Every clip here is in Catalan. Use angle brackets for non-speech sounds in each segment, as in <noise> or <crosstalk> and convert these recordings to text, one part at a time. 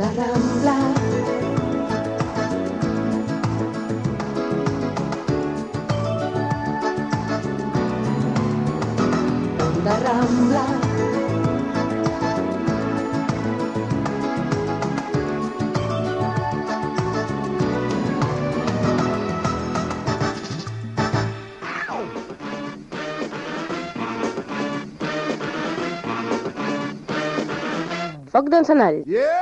Fuck the ramblar. Yeah!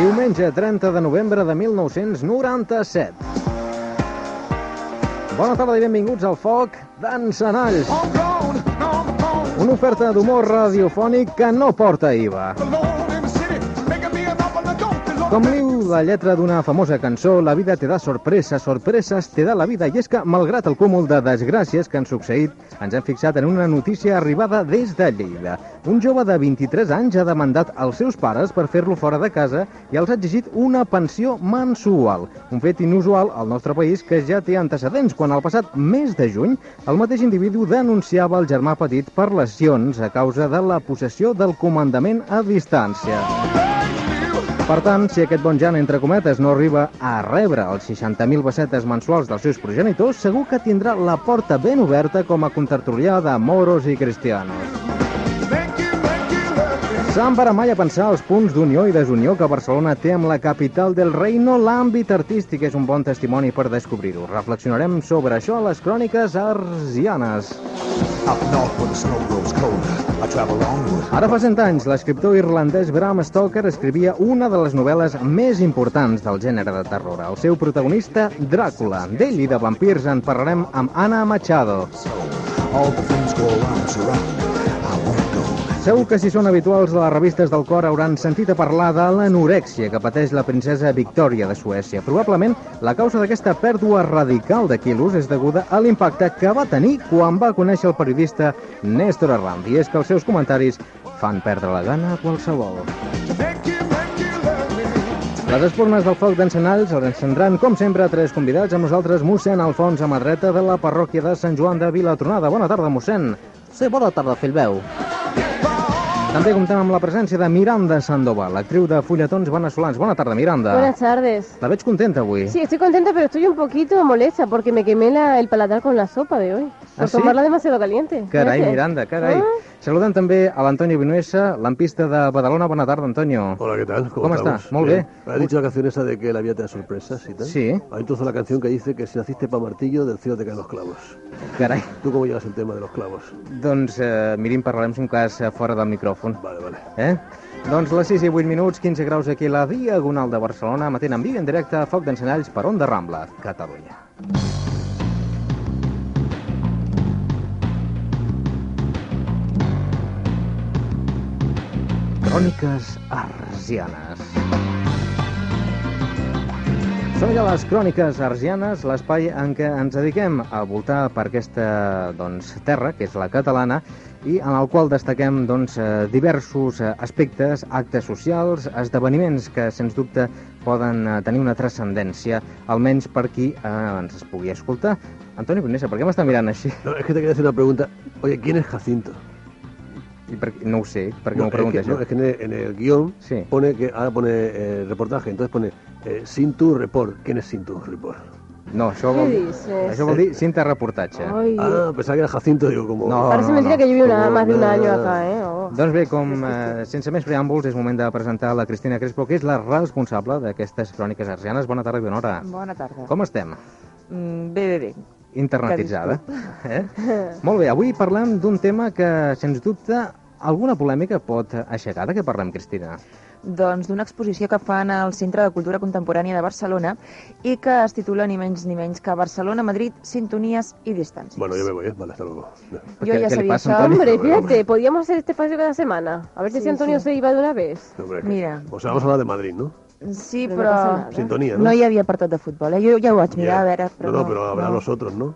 Diumenge 30 de novembre de 1997. Bona tarda i benvinguts al Foc d'Encenalls. Una oferta d'humor radiofònic que no porta IVA. Com diu la lletra d'una famosa cançó, la vida te da sorpreses, sorpreses te da la vida. I és que, malgrat el cúmul de desgràcies que han succeït, ens hem fixat en una notícia arribada des de Lleida. Un jove de 23 anys ha demandat als seus pares per fer-lo fora de casa i els ha exigit una pensió mensual. Un fet inusual al nostre país que ja té antecedents quan el passat mes de juny el mateix individu denunciava el germà petit per lesions a causa de la possessió del comandament a distància. Per tant, si aquest bon Jan, entre cometes, no arriba a rebre els 60.000 pessetes mensuals dels seus progenitors, segur que tindrà la porta ben oberta com a contertulià de moros i cristianos. S'han parat mai a pensar els punts d'unió i desunió que Barcelona té amb la capital del reino. L'àmbit artístic és un bon testimoni per descobrir-ho. Reflexionarem sobre això a les cròniques arsianes. Ara fa 100 anys, l'escriptor irlandès Bram Stoker escrivia una de les novel·les més importants del gènere de terror. El seu protagonista, Dràcula. D'ell i de vampirs en parlarem amb Anna Machado. All the things go around, surround. Segur que si són habituals de les revistes del cor hauran sentit a parlar de l'anorèxia que pateix la princesa Victòria de Suècia. Probablement la causa d'aquesta pèrdua radical de quilos és deguda a l'impacte que va tenir quan va conèixer el periodista Néstor Arranz. I és que els seus comentaris fan perdre la gana a qualsevol. Les espurnes del foc d'encenalls els encendran, com sempre, tres convidats amb nosaltres, mossèn Alfons Amadreta de la parròquia de Sant Joan de Vilatronada. Bona tarda, mossèn. Sí, bona tarda, Filbeu. També comptem amb la presència de Miranda Sandoval, actriu de fulletons veneçolans. Bona tarda, Miranda. Buenas tardes. La veig contenta avui. Sí, estoy contenta, pero estoy un poquito molesta porque me quemé la- el paladar con la sopa de hoy. Por ¿Ah, sí? tomarla demasiado caliente. Carai, Fíjate. Miranda, carai. Ah. Saludem també a l'Antonio Vinuesa, lampista de Badalona. Bona tarda, Antonio. Hola, ¿qué tal? ¿Cómo estamos? estás? Muy bien. ¿Has dicho la canción esa de que la vida te da sorpresas y tal? Sí. Hay entonces la canción que dice que si naciste pa' martillo, del cielo te caen los clavos. Carai. ¿Tú cómo llevas el tema de los clavos? Doncs, eh, mirin, parlarem, si un cas, eh, fora del micròfon. Vale, vale. Eh? Doncs les 6 i 8 minuts, 15 graus aquí a la Diagonal de Barcelona, emetent en viu en directe a Foc d'Encenalls per Onda Rambla, Catalunya. Cròniques arsianes. Són ja les Cròniques arsianes, l'espai en què ens dediquem a voltar per aquesta doncs, terra, que és la catalana, i en el qual destaquem doncs, eh, diversos eh, aspectes, actes socials, esdeveniments que, sens dubte, poden eh, tenir una transcendència, almenys per qui eh, ens es pugui escoltar. Antoni Brunesa, per què m'està mirant així? No, es que te quería hacer una pregunta. Oye, ¿quién es Jacinto? I per, no ho sé, per què no, m'ho preguntes es que, no, es que en el, en el guión Sí. pone que ahora pone eh, reportaje, entonces pone eh, Sintu Report. ¿Quién es Sintu Report? No, això ¿Qué vol, dices? això vol dir cinta reportatge. Ay, Ah, pensaba que era Jacinto, digo, como... No. parece mentira que lleve una, Como más de un año acá, ¿eh? Oh. Doncs bé, com eh, sense més preàmbuls, és moment de presentar la Cristina Crespo, que és la responsable d'aquestes cròniques arsianes. Bona tarda i bona hora. Bona tarda. Com estem? Mm, bé, bé, bé. Internetitzada. Eh? <laughs> Molt bé, avui parlem d'un tema que, sens dubte, alguna polèmica pot aixecar. De què parlem, Cristina? Doncs d'una exposició que fan al Centre de Cultura Contemporània de Barcelona i que es titula ni menys ni menys que Barcelona-Madrid, sintonies i distàncies. Bueno, yo me voy, ¿eh? Vale, hasta luego. Yo ¿Qué- ya sabía eso. Hombre, fíjate, podíamos hacer este espacio cada semana. A ver si Sí, Antonio sí. se iba de una vez. Hombre, que- Mira. O sea, vamos a hablar de Madrid, ¿no? Sí, Però no però. Sintonía, ¿no? no hi havia apartat de futbol, eh? Jo ja ho vaig mirar, Ya. a veure... No, no, pero habrá no. nosotros, ¿no?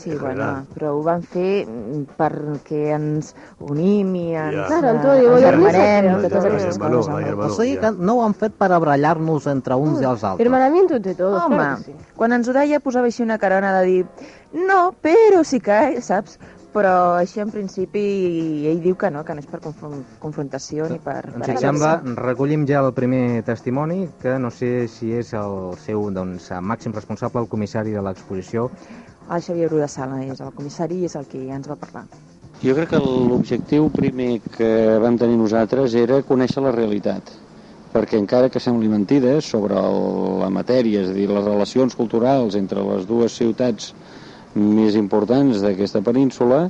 Sí, En bueno, però ho van fer mm, perquè ens unim i ens, Ja. Claro, moderniza, hermanem, però- totes aquestes coses. O sigui que no ho han fet per abrallar-nos entre uns i els altres. Hermanamiento entre todos, Home, claro que sí. quan ens ho deia posava així una carona de dir no, però sí que, saps? Però així en principi ell diu que no, que no és per confron confrontació ni per... Doncs per si et sembla, recollim ja el primer testimoni, que no sé si és el seu doncs, màxim responsable, el comissari de l'exposició. El Xavier Bru de Sala és el comissari i és el que ja ens va parlar. Jo crec que l'objectiu primer que vam tenir nosaltres era conèixer la realitat, perquè encara que sembli mentida sobre la matèria, és a dir, les relacions culturals entre les dues ciutats més importants d'aquesta península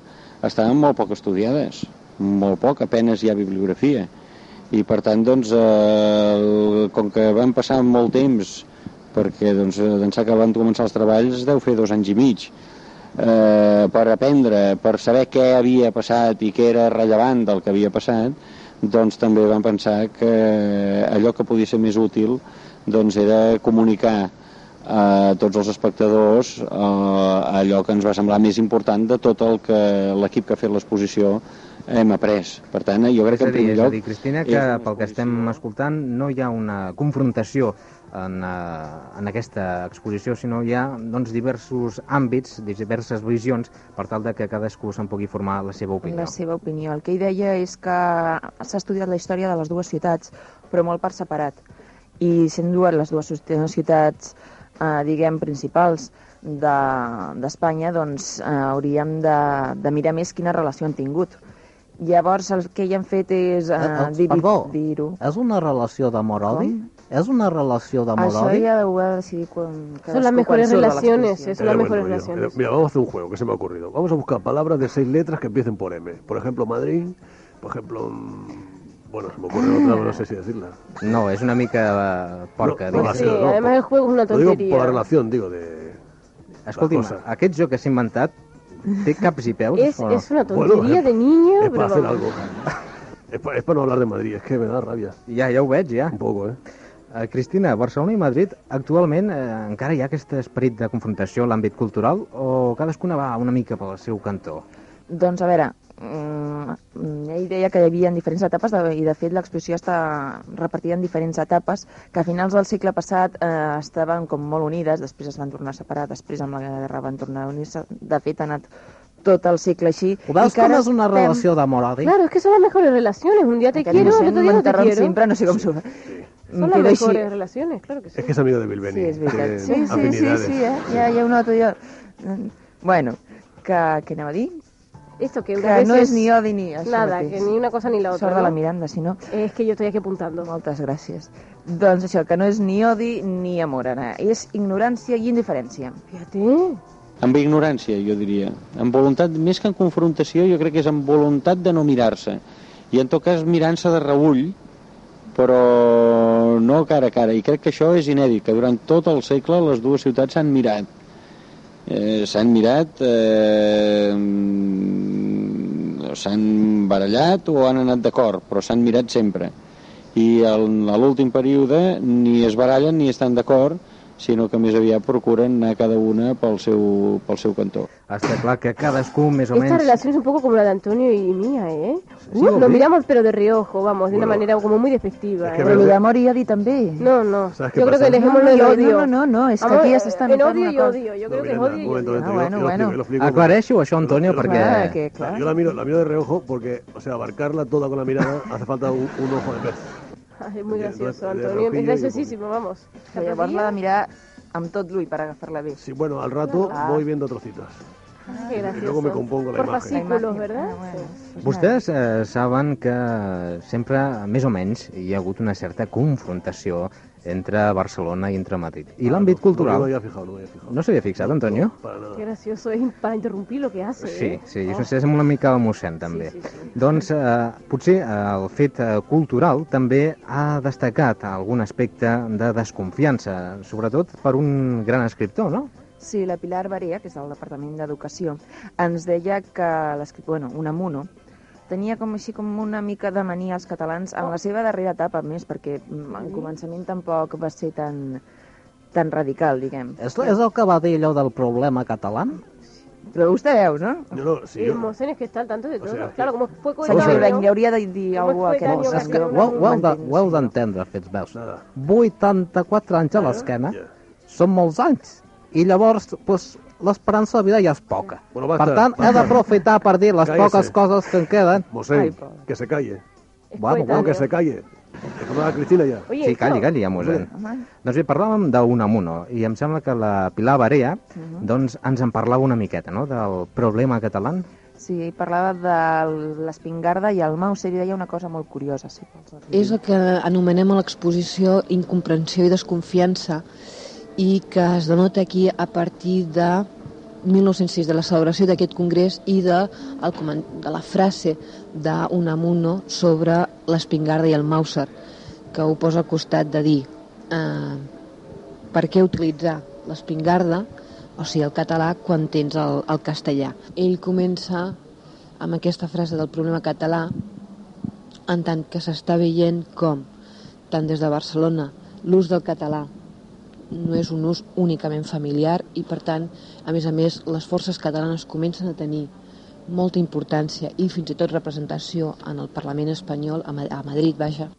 estaven molt poc estudiades, molt poc, apenes hi ha bibliografia. I per tant, doncs, eh, com que van passar molt temps, perquè doncs, d'ençà que van començar els treballs deu fer dos anys i mig, eh, per aprendre, per saber què havia passat i què era rellevant del que havia passat, doncs també vam pensar que allò que podia ser més útil doncs era comunicar a tots els espectadors eh, allò que ens va semblar més important de tot el que l'equip que ha fet l'exposició hem après. Per tant, jo crec És que en dir, primer és a lloc... dir, Cristina, que pel que estem escoltant no hi ha una confrontació en, eh, en aquesta exposició, sinó hi ha doncs, diversos àmbits, diverses visions, per tal de que cadascú se'n pugui formar la seva opinió. La seva opinió. El que ell deia és que s'ha estudiat la història de les dues ciutats, però molt per separat. I sent dues les dues ciutats, eh, diguem, principals de- d'Espanya, doncs eh, hauríem de, de mirar més quina relació han tingut. Llavors, el que hi han fet és eh, Eh, eh, dir- dir-ho. és una relació d'amor-odi? És una relació Això d'amor-odi? ja ho ha de decidir quan... Son las mejores relaciones, es- son las Eh, mejores relaciones. eh, Mira, vamos a hacer un juego que se me ha ocurrido. Vamos a buscar palabras de seis letras que empiecen por M. Por ejemplo, Madrid. Por ejemplo, mm, bueno, se me ocurre otra, pero no sé si decirla. No, és una mica eh, porca. No. Sí, relación, no, además por- el juego es una Lo digo tontería. por la relación, digo, de... Escolti'm, aquest joc que s'ha inventat té caps i peus? Es, o no? es una Bueno, tontería es- de niño, <laughs> Es pero para hacer algo. Es para, es para no hablar de Madrid, es que me da rabia. Ja, ja ho veig, ja. Un poco, ¿eh? Uh, Cristina, Barcelona i Madrid actualment eh, encara hi ha aquest esperit de confrontació a l'àmbit cultural o cadascuna va una mica pel seu cantó? Doncs a veure, mm, ell deia que hi havia diferents etapes de, i de fet l'exposició està repartida en diferents etapes que a finals del segle passat eh, estaven com molt unides, després es van tornar a separar, després amb la guerra van tornar a unir-se, de fet ha anat tot el segle així. Ho veus com és una estem- relació d'amor-odi? Claro, es que son las mejores relaciones. Un día te Aquest quiero, otro día no te quiero. sempre, no sé com s'ho fa. Son Em las mejores relaciones, claro que sí. Es que es amigo de Bilbeni. Sí, és veritat. Tienen Sí, sí, sí, sí, eh? ja, ja ho noto jo. Mm, Bueno, que, què anava a dir? Esto que Que una vez no és ni odi ni això Nada, mateix. que ni una cosa ni la otra. Sort de la ¿no? Miranda, si no... Es que yo estoy aquí apuntando. Moltes gràcies. Doncs això, que no és ni odi ni amor, Anna. És ignorància i indiferència. Fíjate. Amb ignorància, jo diria. Amb voluntat, més que en confrontació, jo crec que és amb voluntat de no mirar-se. I en tot cas mirant-se de reull, però no cara a cara. I crec que això és inèdit, que durant tot el segle les dues ciutats s'han mirat. Eh, s'han mirat, eh, s'han barallat o han anat d'acord, però s'han mirat sempre. I a l'últim període ni es barallen ni estan d'acord, sinó que més aviat procuren anar cada una pel seu, pel seu cantó. Està clar que cadascú més o Esta menys... relación es un poco como la de Antonio y mía, ¿eh? Sí, Uh, ¿lo miramos pero de reojo, vamos, de una Bueno, manera como muy despectiva. es que ¿eh? Però veo- el d'amor i odi també. No, no. ¿Sabes qué Yo creo que dejémoslo No, no, yo- odio. no, no, no, es que aquí ya se eh, están En notando odio una y cosa. odio. Yo No, creo que es Miranda, odio y odio. Ah, bueno, lo bueno. lo. Aclareixo això, Antonio, lo- perquè... Clar, que, clar. Yo la miro, la miro de reojo porque, o sea, abarcarla toda con la mirada hace falta un, un ojo de pez. Ay, es muy gracioso, Antonio. Es graciosísimo, vamos. Llavors l'ha de mirar amb tot l'ull per agafar-la bé. Sí, bueno, al rato Ah. voy viendo trocitos. Qué Y luego me compongo la Por imagen. fascículos, ¿verdad? Ah, bueno, Sí. Vostès eh, saben que sempre, més o menys, hi ha hagut una certa confrontació entre Barcelona i entre Madrid. I l'àmbit No, cultural... No me había fijado, no había fijado. No s'havia fixat, Antonio? No, para nada. Qué gracioso es para interrumpir lo que hace, Sí, ¿eh? sí, Oh. és una mica el mossèn, també. Sí, sí, sí. Doncs eh, potser eh, el fet eh, cultural també ha destacat algun aspecte de desconfiança, sobretot per un gran escriptor, no? Sí, la Pilar Barea, que és del Departament d'Educació, ens deia que l'escriptor, bueno, Unamuno, tenia com així com una mica de mania als catalans en la seva darrera etapa, a més, perquè mm, en començament tampoc va ser tan, tan radical, diguem. És, és el que va dir allò del problema català? Però vostè veu, no? No, no, sí, Sí, yo... Mosén es que está al tanto de O todo. sea, claro, como fue Senyor coetáneo... Li hauria de dir Com cosa a aquest coetáneo, És que no, ho, no, heu- ho heu de- m'entens, ho heu sí. d'entendre, fets veus. Nada. 84 anys a l'esquena Ja. són molts anys. I llavors, pues, l'esperança de vida ja és poca. Bueno, basta, per tant, he basta. d'aprofitar per dir les Cállese. poques coses que em queden. Pobre. que se calle. Es Bueno, que se calle. Déjame a Cristina ya. Oye, Sí, calli, calli, ja, mossèn. Doncs bé, parlàvem d'Unamuno i em sembla que la Pilar Barea doncs, ens en parlava una miqueta, no?, del problema català. Sí, parlava de l'espingarda i el Mauser i deia una cosa molt curiosa. Sí, És el que anomenem a l'exposició incomprensió i desconfiança i que es denota aquí a partir de 1906, de la celebració d'aquest congrés i de, el, de la frase d'Unamuno sobre l'espingarda i el Mauser, que ho posa al costat de dir eh, per què utilitzar l'espingarda, o sigui, el català, quan tens el, el castellà. Ell comença amb aquesta frase del problema català en tant que s'està veient com, tant des de Barcelona, l'ús del català no és un ús únicament familiar i, per tant, a més a més, les forces catalanes comencen a tenir molta importància i fins i tot representació en el Parlament espanyol, a Ma- a Madrid, vaja.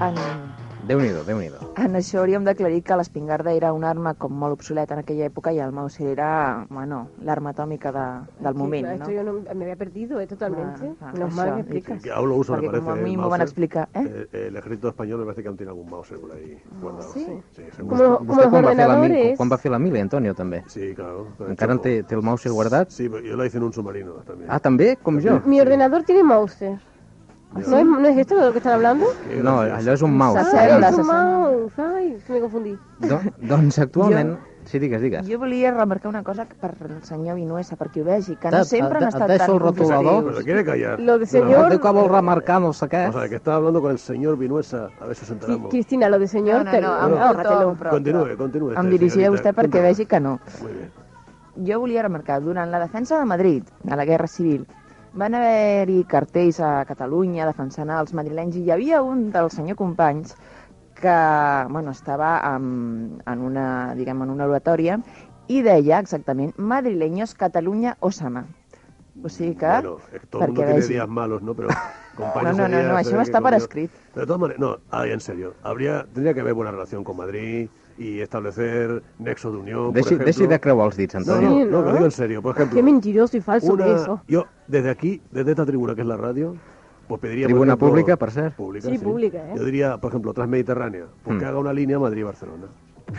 En, Déu-n'hi-do, déu nhi déu en això hauríem d'aclarir que l'espingarda era una arma com molt obsoleta en aquella època i el Mauser era, bueno, l'arma atòmica de, del Sí, moment, claro, no? esto yo no, me había perdido eh, totalmente. Ah, ah, eso, mal que me y explicas. Que aún lo usa, me Perquè parece. a mi el m'ho van Mauser. explicar, eh? Eh, el ejército español me parece que aún tiene algún Mauser por ahí guardado. sí? seguro. Como, como Vostè los quan va, fer la, quan va fer la mili, Antonio, també? Sí, claro. Encara té, té el mouse guardat? Sí, pero yo la hice en un submarino también. Ah, també? Com jo? Mi ordenador tiene Mauser. ¿No es, ¿No es esto de lo que están hablando? No, allò és un mouse. La es un mouse. Ay, me confundí. Do, doncs actualment... Sí, digues, digues. Jo volia remarcar una cosa que per el senyor Vinuesa, perquè ho vegi, que no Et- sempre han estat tan el rotulador. Pero se quiere callar. Lo de No, señor- Diu que vol remarcar no sé què. Vamos a ver, que estaba hablando con el señor Vinuesa. A ver si os Qui- enteramos. Cristina, lo de señor, No, no, pero no, però... Continúe, continúe. Em dirigia a vostè perquè vegi que no. Muy bien. Jo volia remarcar, durant la defensa de Madrid, a la Guerra Civil, van haver-hi cartells a Catalunya defensant els madrilenys i hi havia un del senyor Companys que bueno, estava en, en, una, diguem, en una oratòria i deia exactament madrileños, Catalunya o Sama. O sigui que... Bueno, que todo el mundo tiene vegi. días malos, ¿no? Pero <laughs> No, compañeros no, no, días, no, se això no està per escrit. De todas maneras, no, en serio, habría, tendría que haber buena relación con Madrid y establecer nexo de unión, Deixi, por deixi ejemplo. de creuar els dits, No, Antonio. no, Sí, no, ¿no? que lo digo en serio. Por ejemplo, Qué mentiroso y falso una- que eso. yo desde aquí, desde esta tribuna que es la radio, pues pediría... Tribuna ejemplo, pública, per cert. Pública, Sí, pública, ¿eh? Yo diría, por ejemplo, Transmediterránea, pues que Hmm. haga una línea Madrid-Barcelona.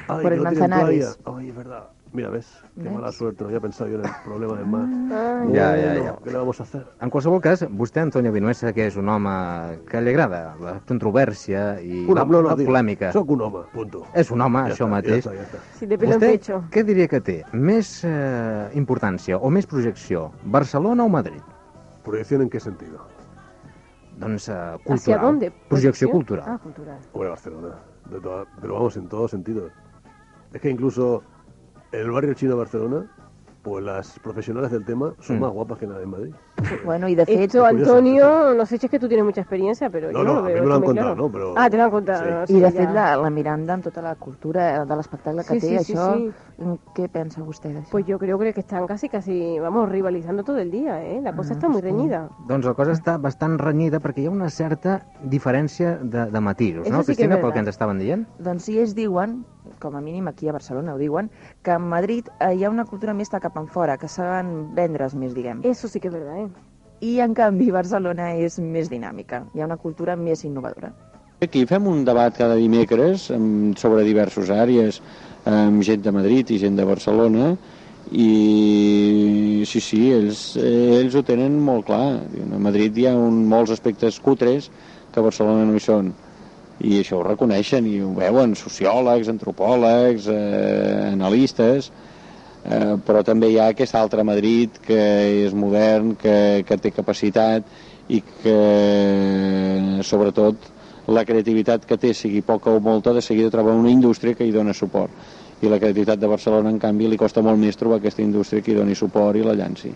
Por que el Manzanares. Ay, es verdad. Mira, ves, qué mala suerte, no había pensado yo en el problema del mar. Ay, Ja, ja, ja. ¿Qué le vamos a hacer? En qualsevol cas, vostè, Antonio Vinuesa, que és un home que li agrada la controvèrsia i Una, la, no, no, la polèmica. Soc un home, punto. És un home, Ja això està, mateix. Ja està, ja està. Sí, de Vostè pecho. què diria que té? Més eh, importància o més projecció? Barcelona o Madrid? ¿Proyección en qué sentido? Doncs eh, cultural. ¿Hacia dónde? Projecció ¿Proyección? cultural. Ah, cultural. Hombre, Barcelona. De toda- pero vamos, en todos sentidos. Es que incluso en el barrio chino de Barcelona, pues las profesionales del tema son Mm. más guapas que nadie en Madrid. Bueno, i de curioso. Antonio, no sé si es que tú tienes mucha experiencia, pero No, yo no, lo a mí veo. me lo han contado, claro. ¿no? Pero- Ah, te lo han contado. Sí. sí, I de ya. fet, la, la Miranda, amb tota la cultura de l'espectacle que Sí, té, sí, sí, això, sí. què pensa vostè d'això? Pues yo creo que están casi, casi, vamos, rivalizando todo el día, ¿eh? La cosa está muy reñida. Doncs la cosa està bastant renyida perquè hi ha una certa diferència de, de matisos, Eso no, sí Cristina, pel que ens estaven dient? Doncs sí, ells diuen, com a mínim aquí a Barcelona ho diuen, que a Madrid eh, hi ha una cultura més de cap en fora, que saben vendre's més, diguem. Eso sí que es verdad, ¿eh? I, en canvi, Barcelona és més dinàmica. Hi ha una cultura més innovadora. Aquí fem un debat cada dimecres sobre diverses àrees, amb gent de Madrid i gent de Barcelona, i sí, sí, ells, eh, ells ho tenen molt clar. Diuen, A Madrid hi ha un, molts aspectes cutres que a Barcelona no hi són. I això ho reconeixen i ho veuen sociòlegs, antropòlegs, eh, analistes, eh, però també hi ha aquest altre Madrid que és modern, que, que té capacitat i que sobretot la creativitat que té, sigui poca o molta, de seguida troba una indústria que hi dona suport. I la creativitat de Barcelona, en canvi, li costa molt més trobar aquesta indústria que hi doni suport i la llanci.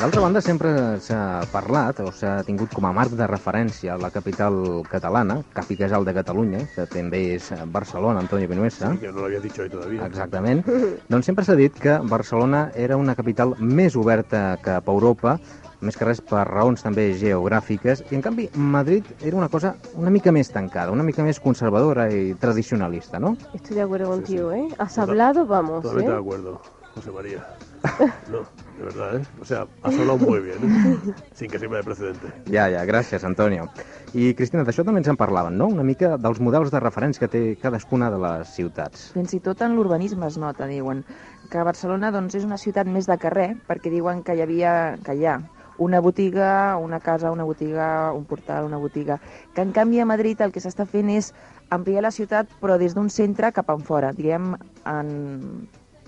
D'altra banda, sempre s'ha parlat o s'ha tingut com a marc de referència la capital catalana, capi casal de Catalunya, que també és Barcelona, Antonio Vinuesa. Que no lo habías dicho hoy todavía. Exactament. doncs sempre s'ha dit que Barcelona era una capital més oberta cap a Europa, més que res per raons també geogràfiques, i en canvi Madrid era una cosa una mica més tancada, una mica més conservadora i tradicionalista, no? Estoy de acuerdo contigo, ¿eh? Has hablado, vamos, Totalmente de ¿eh? acuerdo, José María. <laughs> No, de verdad, ¿eh? O sea, has hablado muy bien, ¿eh? <laughs> Sin que sirva de precedente. Ja, ja, gràcies, Antonio. I, Cristina, d'això també ens en parlaven, no? Una mica dels models de referència que té cadascuna de les ciutats. Fins i tot en l'urbanisme es nota, diuen, que Barcelona doncs, és una ciutat més de carrer, perquè diuen que hi havia, que hi ha una botiga, una casa, una botiga, un portal, una botiga. Que en canvi a Madrid el que s'està fent és ampliar la ciutat, però des d'un centre cap en fora, diguem, en,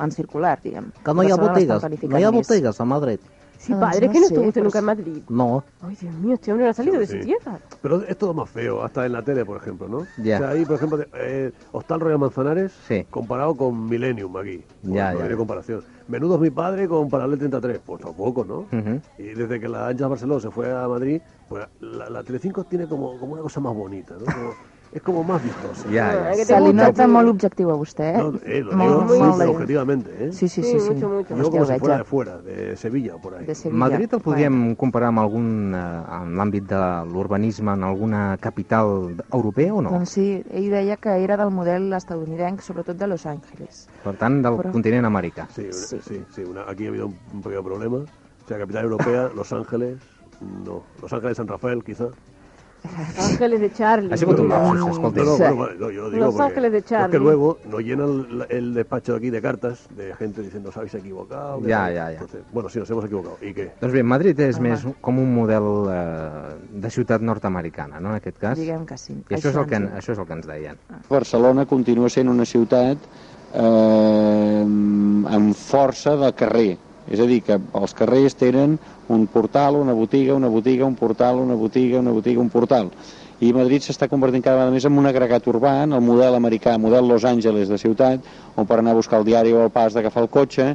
en circular, diguem. Que no hi ha Barcelona botigues, no hi ha botigues a Madrid. Sí, Ah, padre, no que no sé, estuviste pero nunca en. Madrid. No. Ay, Dios mío, este hombre no ha salido de Sí. su tierra. Pero es todo más feo, hasta en la tele, por ejemplo, ¿no? Ya. O sea, ahí, por ejemplo, eh, Hostal Royal Manzanares Sí. comparado con Millennium aquí. Ya, no ya. tiene comparación. Menudo es mi padre con Paralel 33. Pues tampoco, ¿no? Ujú. Y desde que la Ancha Barceló se fue a Madrid, pues la, la Telecinco tiene como, como una cosa más bonita, ¿no? Como- es como más vistosa. Ja, ja. que te Se li gusta, nota molt objectiu a vostè, eh? No, eh, lo Molt, digo molt objetivamente, ¿eh? Sí, sí, Sí, sí. mucho, mucho. Yo como si fuera de fuera, de Sevilla o por ahí. De Sevilla. Madrid el podríem comparar amb algun, eh, en l'àmbit de l'urbanisme, en alguna capital europea o no? Doncs sí, ell deia que era del model estadounidenc, sobretot de Los Angeles. Per tant, del Però- continent americà. Sí, una- Sí. sí, sí, una- aquí ha habido un, un pequeño problema. O sea, capital europea, Los Ángeles, no. Los Ángeles, San Rafael, quizá. Ángeles de Charlie. Ha sigut un lapsus, No, escolta. no, Sí. bueno, vale, no, yo digo Los porque- Ángeles de porque Charlie. luego nos llenan el, el despacho aquí de cartas de gente diciendo os habéis equivocado. Ya, tal". ya, ya. Entonces, bueno, sí, nos hemos equivocado. ¿Y qué? Doncs bé, Madrid és Home. més com un model eh, de ciutat nord-americana, no?, en aquest cas. Diguem que sí. I això, és el que, ens això és el que ens deien. Barcelona continua sent una ciutat eh, amb força de carrer. És a dir, que els carrers tenen un portal, una botiga, una botiga, un portal, una botiga, una botiga, un portal. I Madrid s'està convertint cada vegada més en un agregat urbà, en el model americà, model Los Angeles de ciutat, on per anar a buscar el diari o el pas d'agafar el cotxe,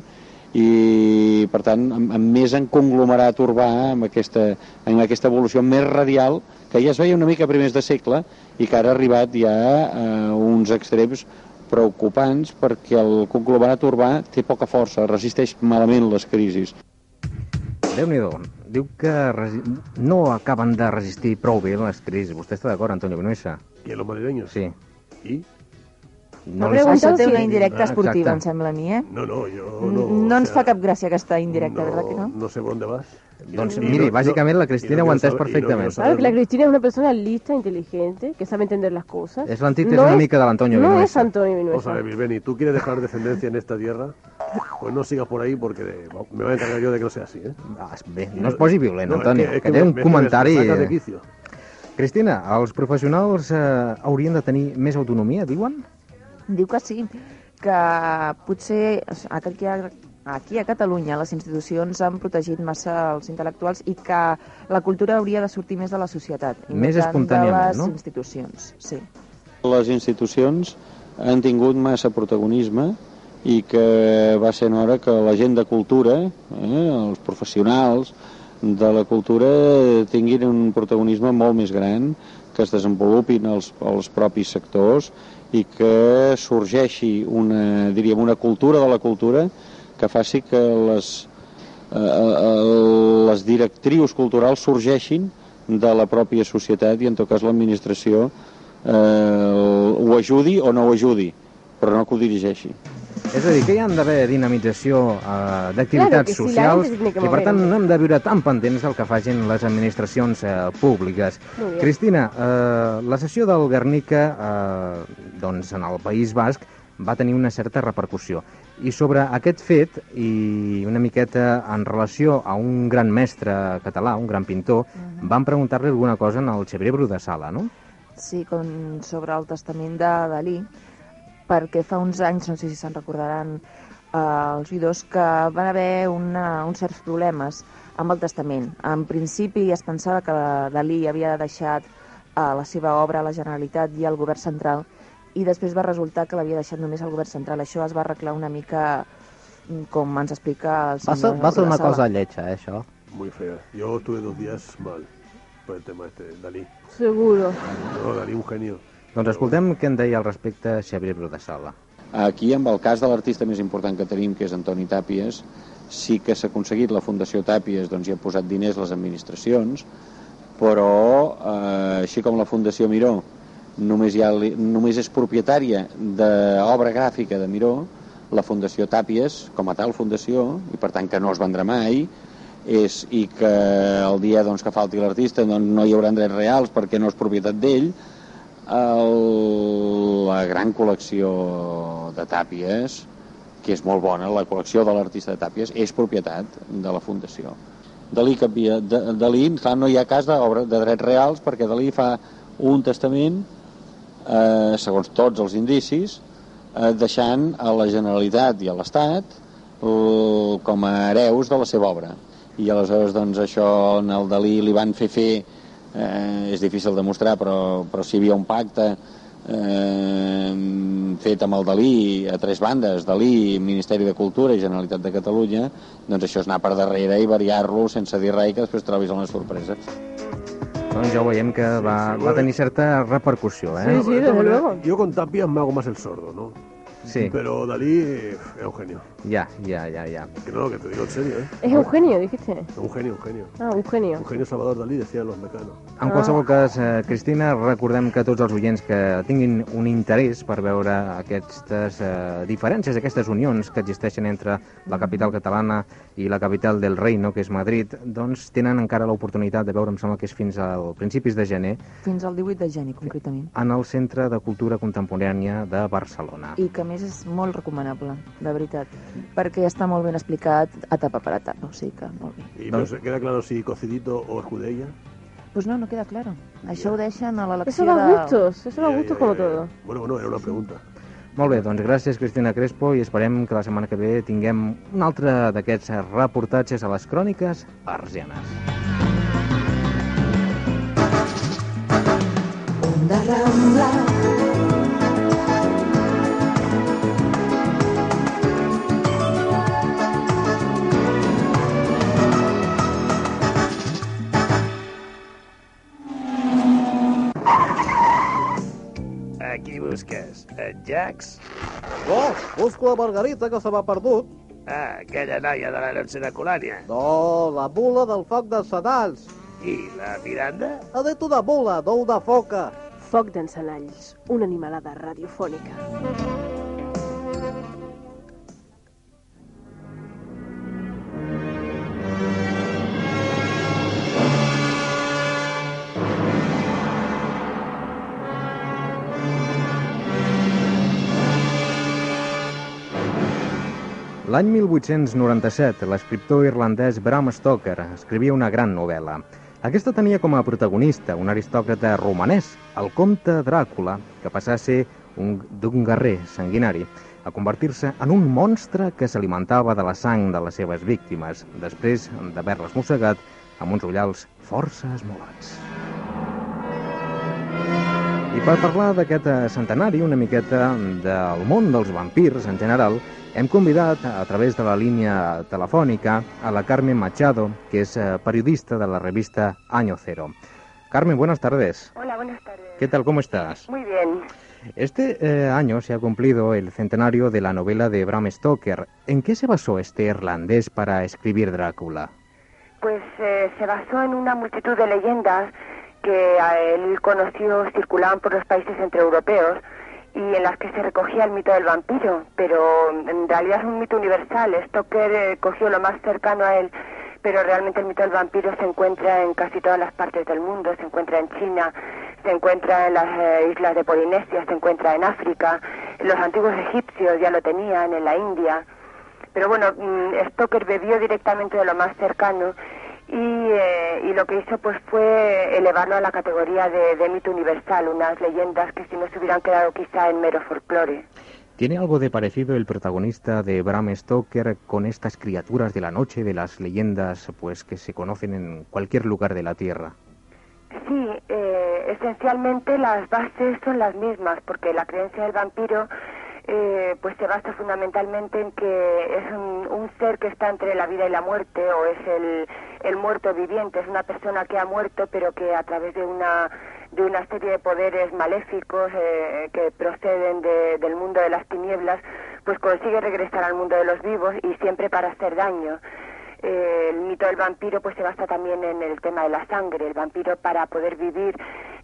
i per tant amb, amb més en conglomerat urbà amb aquesta, amb aquesta evolució més radial que ja es veia una mica a primers de segle i que ara ha arribat ja a uns extrems preocupants perquè el conglomerat urbà té poca força, resisteix malament les crisis. déu nhi Diu que resi... no acaben de resistir prou bé les crisis. Vostè està d'acord, Antonio Vinuesa? ¿Y en los madrileños? Sí. ¿Y? No No pregunta- té una Sí. indirecta esportiva, Exacte. em sembla a mi, eh? No, no, yo No, no. no o ens sea, fa cap gràcia aquesta indirecta, no, ¿verdad que no? No sé dónde vas. Doncs miri, no- bàsicament la no Cristina ho ha entès no perfectament. Claro que la. Cristina es una persona lista, inteligente, que sabe entender las cosas. És l'antítesis No una es- mica de l'Antonio No es Vinuesa. Antonio Vamos a Vinuesa. ver, Bilbeni, ¿tú quieres dejar descendencia en esta tierra? Pues no sigas por ahí porque me voy a encargar yo de que no sea así, ¿eh? Ah, bé, no es posi violent, No, és Antonio, que- és que, que té un me- comentari... me sacas de quicio. Cristina, els professionals eh, haurien de tenir més autonomia, diuen? Diu que sí, que potser aquí a, aquí a Catalunya les institucions han protegit massa els intel·lectuals i que la cultura hauria de sortir més de la societat i Més no tant de espontàniament, les no? institucions. Sí. Les institucions han tingut massa protagonisme i que va ser hora que la gent de cultura, eh, els professionals de la cultura tinguin un protagonisme molt més gran, que es desenvolupin els, els propis sectors i que sorgeixi una, diríem, una cultura de la cultura que faci que les, eh, eh, les directrius culturals sorgeixin de la pròpia societat i en tot cas l'administració eh, ho ajudi o no ho ajudi, però no que ho dirigeixi. És a dir, que hi han d'haver dinamització eh, Claro d'activitats que sí, la socials i, per tant, no hem de viure tan pendents del que facin les administracions eh, públiques. Cristina, eh, la sessió del Guernica eh, doncs, en el País Basc va tenir una certa repercussió. I sobre aquest fet, i una miqueta en relació a un gran mestre català, un gran pintor, van preguntar-li alguna cosa en el Bru de Sala, no? Sí, com sobre el testament de Dalí, perquè fa uns anys, no sé si se'n recordaran eh, els oïdors, que van haver una, uns certs problemes amb el testament. En principi es pensava que Dalí havia deixat eh, la seva obra a la Generalitat i al govern central, i després va resultar que l'havia deixat només al govern central. Això es va arreglar una mica mm, com ens explica el Va senyor ser, va ser una cosa lletja, eh, això. muy feas. Yo estuve dos días mal por el tema este, Dalí. Seguro. No, Dalí un genio. Doncs escoltem què en deia al respecte Xavier Brodessala. Aquí, amb el cas de l'artista més important que tenim, que és Antoni Tàpies, sí que s'ha aconseguit la Fundació Tàpies, doncs hi ha posat diners les administracions, però eh, així com la Fundació Miró només, hi ha, només és propietària d'obra gràfica de Miró, la Fundació Tàpies, com a tal fundació, i per tant que no es vendrà mai, és, i que el dia doncs, que falti l'artista doncs, no hi haurà drets reals perquè no és propietat d'ell, el, la gran col·lecció de tàpies, que és molt bona, la col·lecció de l'artista de tàpies, és propietat de la Fundació. Dalí, de, Dalí clar, no hi ha cas d'obra de drets reals perquè Dalí fa un testament, eh, segons tots els indicis, eh, deixant a la Generalitat i a l'Estat eh, com a hereus de la seva obra. I aleshores, doncs, això en el Dalí li van fer fer, eh, és difícil demostrar, però, però si hi havia un pacte eh, fet amb el Dalí a tres bandes, Dalí, Ministeri de Cultura i Generalitat de Catalunya, doncs això és anar per darrere i variar-lo sense dir res que després trobis una sorpresa. Doncs ja ho veiem que va, va tenir certa repercussió, eh? Sí, sí, De desde luego. Yo con Tapias me hago más el sordo, ¿no? Sí, Pero Dalí eh, es un genio. Ja, ja, ja, ja. Que no, que te digo en serio, ¿eh? Es Eugenio, dijiste. Un genio, un genio. Ah, Eugenio. Un genio Salvador Dalí, decían los mecanos. En qualsevol cas, eh, Cristina, recordem que tots els oients que tinguin un interès per veure aquestes eh, diferències, aquestes unions que existeixen entre la capital catalana i la capital del reino, que és Madrid, doncs tenen encara l'oportunitat de veure, em sembla que és fins al principis de gener, Fins al 18 de gener, concretament. en el Centre de Cultura Contemporània de Barcelona. I que a més és molt recomanable, de veritat, perquè està molt ben explicat etapa per etapa, o sigui que molt bé. Pero se queda claro si Cocidito o Escudella. Pues no, no queda claro. Això ho deixen a Eso l'elecció va a de... gustos, eso va a gustos ya, como todo. Bueno, bueno, era una pregunta. Molt bé, doncs gràcies Cristina Crespo i esperem que la setmana que ve tinguem un altre d'aquests reportatges a les cròniques arsianes. Onda Rambla. Busques? En Jax? Oh, busco la Margarita, que se m'ha perdut. Ah, aquella noia de l'herència de Colònia. No, la mula del foc dels sedals. I la Miranda? Ha dit una mula, no una foca. Foc d'encenalls, una animalada radiofònica. L'any 1897, l'escriptor irlandès Bram Stoker escrivia una gran novel·la. Aquesta tenia com a protagonista un aristòcrata romanès, el comte Dràcula, que passà a ser un, d'un guerrer sanguinari, a convertir-se en un monstre que s'alimentava de la sang de les seves víctimes, després d'haver-les mossegat amb uns ullals força esmolats. I per parlar d'aquest centenari, una miqueta del món dels vampirs en general, hem convidat a través de la línia telefònica a la Carmen Machado, que es eh, periodista de la revista Año Cero. Carmen, buenas tardes. Hola, buenas tardes. ¿Qué tal? ¿Cómo estás? Muy bien. Este eh, año se ha cumplido el centenario de la novela de Bram Stoker. ¿En qué se basó este irlandés para escribir Drácula? Pues eh, se basó en una multitud de leyendas que a él conoció circulaban por los países entreeuropeos y en las que se recogía el mito del vampiro, pero en realidad es un mito universal. Stoker eh, cogió lo más cercano a él, pero realmente el mito del vampiro se encuentra en casi todas las partes del mundo, se encuentra en China, se encuentra en las eh, islas de Polinesia, se encuentra en África, los antiguos egipcios ya lo tenían, en la India. Pero bueno, mm, Stoker bebió directamente de lo más cercano y, eh, y lo que hizo pues fue elevarlo a la categoría de, de mito universal, unas leyendas que si no se hubieran quedado quizá en mero folclore. ¿Tiene algo de parecido el protagonista de Bram Stoker con estas criaturas de la noche, de las leyendas pues que se conocen en cualquier lugar de la Tierra? Sí, eh, esencialmente las bases son las mismas, porque la creencia del vampiro eh, pues se basa fundamentalmente en que es un, un ser que está entre la vida y la muerte o es el, el muerto viviente, es una persona que ha muerto pero que a través de una de una serie de poderes maléficos eh, que proceden de- del mundo de las tinieblas, pues consigue regresar al mundo de los vivos y siempre para hacer daño. Eh, el mito del vampiro pues se basa también en el tema de la sangre. El vampiro para poder vivir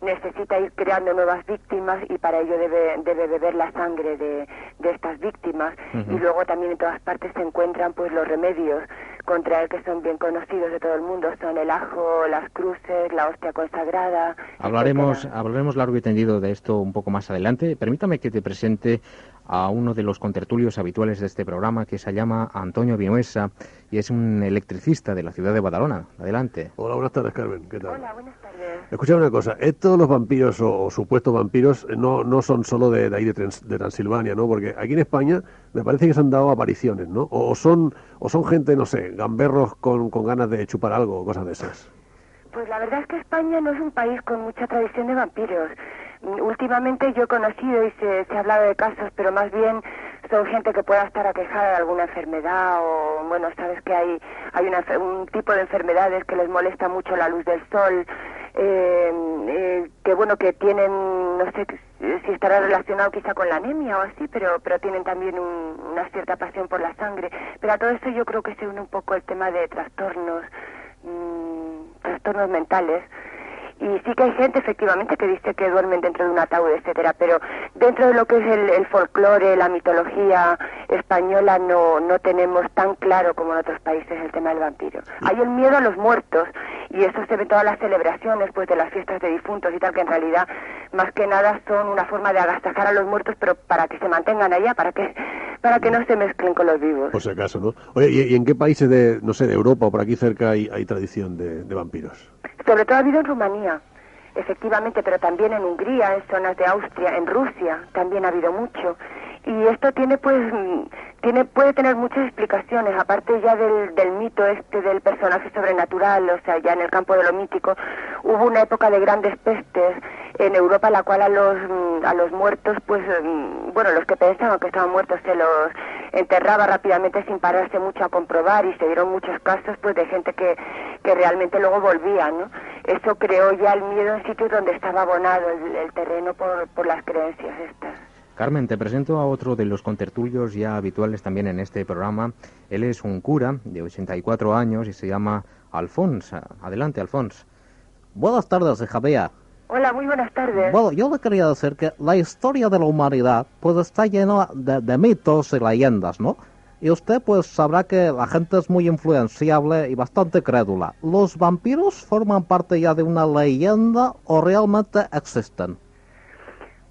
necesita ir creando nuevas víctimas y para ello debe, debe beber la sangre de, de estas víctimas. Y luego también en todas partes se encuentran pues los remedios contra él que son bien conocidos de todo el mundo. Son el ajo, las cruces, la hostia consagrada. Hablaremos, etcétera. hablaremos largo y tendido de esto un poco más adelante. Permítame que te presente a uno de los contertulios habituales de este programa que se llama Antonio Vinuesa y es un electricista de la ciudad de Badalona. Adelante. Hola, buenas tardes, Carmen. ¿Qué tal? Hola, buenas tardes. Escucha una cosa, estos los vampiros o, o supuestos vampiros eh, no, no son solo de, de ahí de, Trans- de Transilvania, ¿no? Porque aquí en España me parece que se han dado apariciones, ¿no? O, o son o son gente, no sé, gamberros con, con ganas de chupar algo o cosas de esas. Pues la verdad es que España no es un país con mucha tradición de vampiros. Últimamente yo he conocido y se, ha hablado de casos, pero más bien son gente que pueda estar aquejada de alguna enfermedad o, bueno, sabes que hay, hay un tipo de enfermedades que les molesta mucho la luz del sol, eh, eh, que bueno, que tienen, no sé si estará relacionado quizá con la anemia o así, pero, pero tienen también un- una cierta pasión por la sangre. Pero a todo esto yo creo que se une un poco el tema de trastornos mm, trastornos mentales. Y sí que hay gente, efectivamente, que dice que duermen dentro de un ataúd, etcétera, pero dentro de lo que es el, el folclore, la mitología española, no, no tenemos tan claro como en otros países el tema del vampiro. Hay el miedo a los muertos, y eso se ve en todas las celebraciones, pues de las fiestas de difuntos y tal, que en realidad, más que nada, son una forma de agasajar a los muertos, pero para que se mantengan allá, para que, para que no se mezclen con los vivos. Por si acaso, ¿no? Oye, ¿y, en qué países de, no sé, de Europa o por aquí cerca hay, tradición de vampiros? Sobre todo ha habido en Rumanía, efectivamente, pero también en Hungría, en zonas de Austria, en Rusia también ha habido mucho. Y esto tiene pues tiene puede tener muchas explicaciones, aparte ya del, del mito este del personaje sobrenatural, o sea, ya en el campo de lo mítico, hubo una época de grandes pestes en Europa la cual a los mm, a los muertos pues mm, bueno, los que pensaban que estaban muertos se los enterraba rápidamente sin pararse mucho a comprobar y se dieron muchos casos pues de gente que, que realmente luego volvía, ¿no? Eso creó ya el miedo en sitios donde estaba abonado el, el terreno por, por las creencias estas. Carmen, te presento a otro de los contertulios ya habituales también en este programa. Él es un cura de 84 años y se llama Alfons. Adelante, Alfons. Buenas tardes, Javier. Hola, muy buenas tardes. Bueno, yo le quería decir que la historia de la humanidad pues está llena de, de mitos y leyendas, ¿no? Y usted pues sabrá que la gente es muy influenciable y bastante crédula. ¿Los vampiros forman parte ya de una leyenda o realmente existen?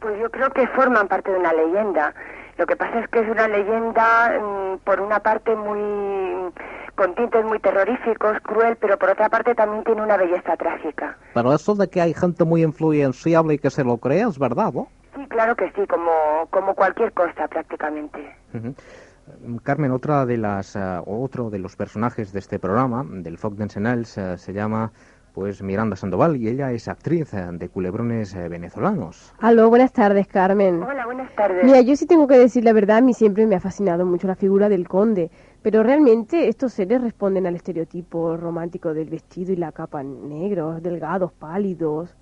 Pues yo creo que forman parte de una leyenda. Lo que pasa es que es una leyenda, mm, por una parte, muy con tintes muy terroríficos, cruel, pero por otra parte también tiene una belleza trágica. Pero eso de que hay gente muy influenciable y que se lo cree es verdad, ¿no? Sí, claro que sí, como, como cualquier cosa prácticamente. Mm, Carmen, otra de las, eh, otro de los personajes de este programa, del Foc d'Encenalls, eh, se llama pues Miranda Sandoval y ella es actriz eh, de culebrones eh, venezolanos. Aló, buenas tardes, Carmen. Hola, buenas tardes. Mira, yo sí tengo que decir la verdad, a mí siempre me ha fascinado mucho la figura del conde, pero realmente estos seres responden al estereotipo romántico del vestido y la capa negros, delgados, pálidos.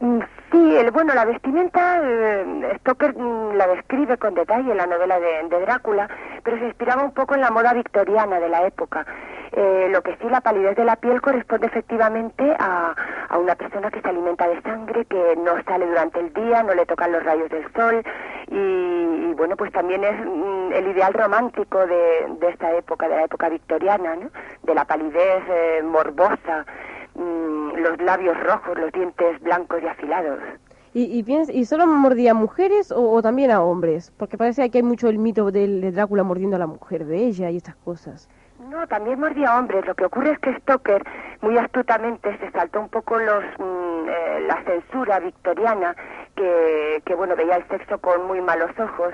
Mm, Sí, el, bueno, la vestimenta, eh, Stoker mm, la describe con detalle en la novela de, de Drácula, pero se inspiraba un poco en la moda victoriana de la época. Eh, lo que sí, la palidez de la piel corresponde efectivamente a, a una persona que se alimenta de sangre, que no sale durante el día, no le tocan los rayos del sol, y, y, bueno, pues también es mm, el ideal romántico de, de esta época, de la época victoriana, ¿no? De la palidez eh, morbosa mm, los labios rojos, los dientes blancos y afilados. ¿Y, y, piens- ¿Y solo mordía a mujeres o, o también a hombres? Porque parece que hay mucho el mito del, de Drácula mordiendo a la mujer bella y estas cosas. No, también mordía a hombres. Lo que ocurre es que Stoker muy astutamente se saltó un poco los mm, eh, la censura victoriana que, que bueno veía el sexo con muy malos ojos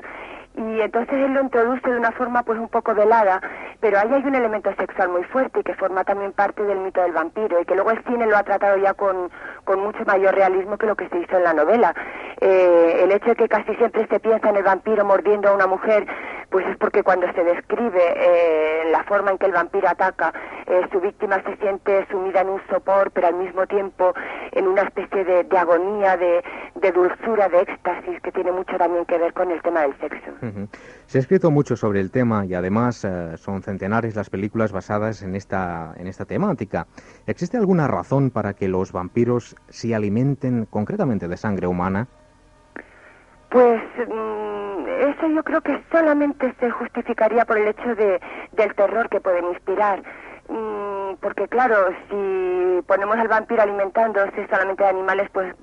y entonces él lo introduce de una forma pues un poco velada, pero ahí hay un elemento sexual muy fuerte y que forma también parte del mito del vampiro y que luego el cine lo ha tratado ya con, con mucho mayor realismo que lo que se hizo en la novela. Eh, el hecho de que casi siempre se piensa en el vampiro mordiendo a una mujer, pues es porque cuando se describe eh, la forma en que el vampiro ataca, eh, su víctima se siente sumida en un sopor, pero al mismo tiempo en una especie de, de agonía, de, de dulzura, de éxtasis, que tiene mucho también que ver con el tema del sexo. Se ha escrito mucho sobre el tema y además eh, son centenares las películas basadas en esta, en esta temática. ¿Existe alguna razón para que los vampiros se alimenten concretamente de sangre humana? Pues mm, eso yo creo que solamente se justificaría por el hecho de, del terror que pueden inspirar. Mm, porque claro, si ponemos al vampiro alimentándose solamente de animales, pues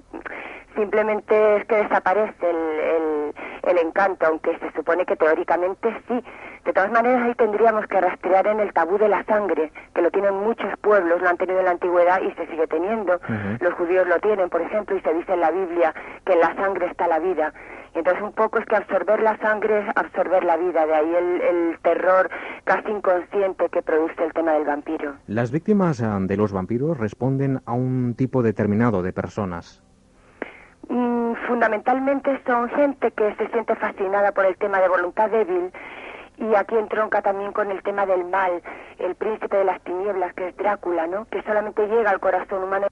simplemente es que desaparece el, el, el encanto, aunque se supone que teóricamente sí. De todas maneras, ahí tendríamos que rastrear en el tabú de la sangre, que lo tienen muchos pueblos, lo han tenido en la antigüedad y se sigue teniendo. Los judíos lo tienen, por ejemplo, y se dice en la Biblia que en la sangre está la vida. Entonces un poco es que absorber la sangre es absorber la vida, de ahí el, el terror casi inconsciente que produce el tema del vampiro. Las víctimas eh, de los vampiros responden a un tipo determinado de personas. Mm, fundamentalmente son gente que se siente fascinada por el tema de voluntad débil y aquí entronca también con el tema del mal, el príncipe de las tinieblas que es Drácula, ¿no? Que solamente llega al corazón humano.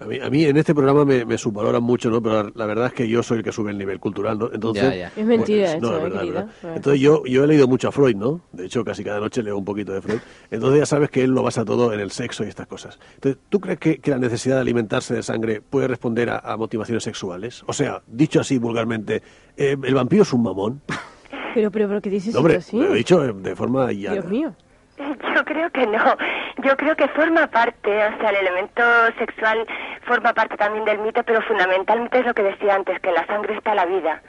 A mí, a mí en este programa me, me subvaloran mucho, ¿no? Pero la, la verdad es que yo soy el que sube el nivel cultural, ¿no? Entonces, Ya, ya. Es mentira Pues, no, eso, es eh, verdad, querida. verdad. Entonces yo, yo he leído mucho a Freud, ¿no? De hecho, casi cada noche leo un poquito de Freud. Entonces ya sabes que él lo basa todo en el sexo y estas cosas. Entonces, ¿tú crees que, que la necesidad de alimentarse de sangre puede responder a, a motivaciones sexuales? O sea, dicho así vulgarmente, eh, ¿el vampiro es un mamón? Pero, pero, pero, ¿qué dices No, hombre, así? lo he dicho eh, de forma llana. Dios mío. Yo creo que no. Yo creo que forma parte, o sea, el elemento sexual forma parte también del mito, pero fundamentalmente es lo que decía antes, que en la sangre está la vida.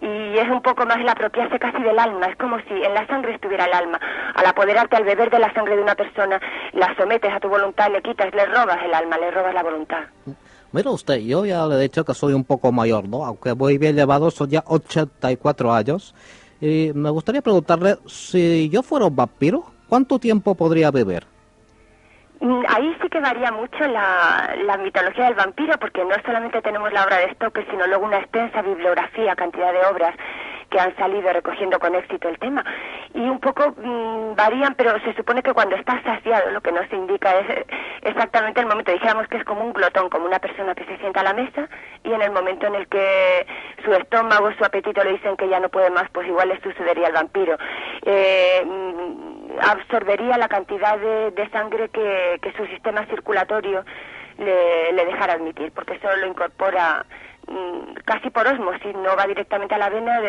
Y es un poco más el apropiarse casi del alma, es como si en la sangre estuviera el alma. Al apoderarte, al beber de la sangre de una persona, la sometes a tu voluntad, le quitas, le robas el alma, le robas la voluntad. Mira usted, yo ya le he dicho que soy un poco mayor, ¿no? Aunque voy bien llevado, soy ya 84 años. Y me gustaría preguntarle, si yo fuera un vampiro, ¿cuánto tiempo podría vivir? Mm, Ahí sí que varía mucho la, la mitología del vampiro, porque no solamente tenemos la obra de Stoker, sino luego una extensa bibliografía, cantidad de obras que han salido recogiendo con éxito el tema. Y un poco mm, varían, pero se supone que cuando estás saciado, lo que nos indica es eh, exactamente el momento. Dijéramos que es como un glotón, como una persona que se sienta a la mesa y en el momento en el que su estómago, su apetito le dicen que ya no puede más, pues igual le sucedería al vampiro. Eh, mm, absorbería la cantidad de, de sangre que, su sistema circulatorio le, dejara admitir, porque eso lo incorpora mm, casi por osmosis, no va directamente a la vena,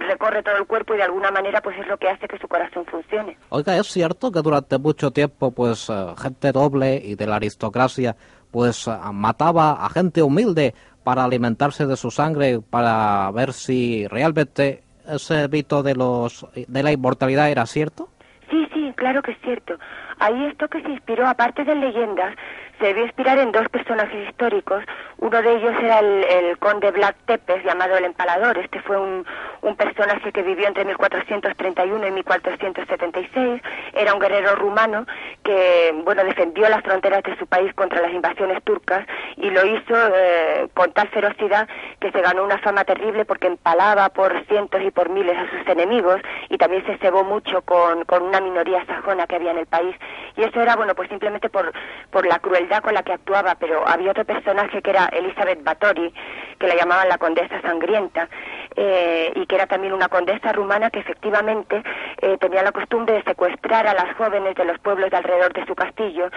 recorre todo el cuerpo y de alguna manera pues es lo que hace que su corazón funcione. Oiga, es cierto que durante mucho tiempo, pues, eh, gente doble y de la aristocracia, pues, eh, mataba a gente humilde para alimentarse de su sangre, para ver si realmente ese mito de los de la inmortalidad era cierto. Sí, sí, claro que es cierto. Ahí esto que se inspiró, aparte de leyendas, se debió inspirar en dos personajes históricos. Uno de ellos era el, el conde Black Tepes, llamado el Empalador. Este fue un, un personaje que vivió entre 1431 y 1476. Era un guerrero rumano que, bueno, defendió las fronteras de su país contra las invasiones turcas y lo hizo eh, con tal ferocidad que se ganó una fama terrible porque empalaba por cientos y por miles a sus enemigos y también se cebó mucho con, con una minoría sajona que había en el país. Y eso era, bueno, pues simplemente por, por la crueldad con la que actuaba, pero había otro personaje que era Elizabeth Báthory, que la llamaban la condesa sangrienta, eh, y que era también una condesa rumana que efectivamente eh, tenía la costumbre de secuestrar a las jóvenes de los pueblos de alrededor de su castillo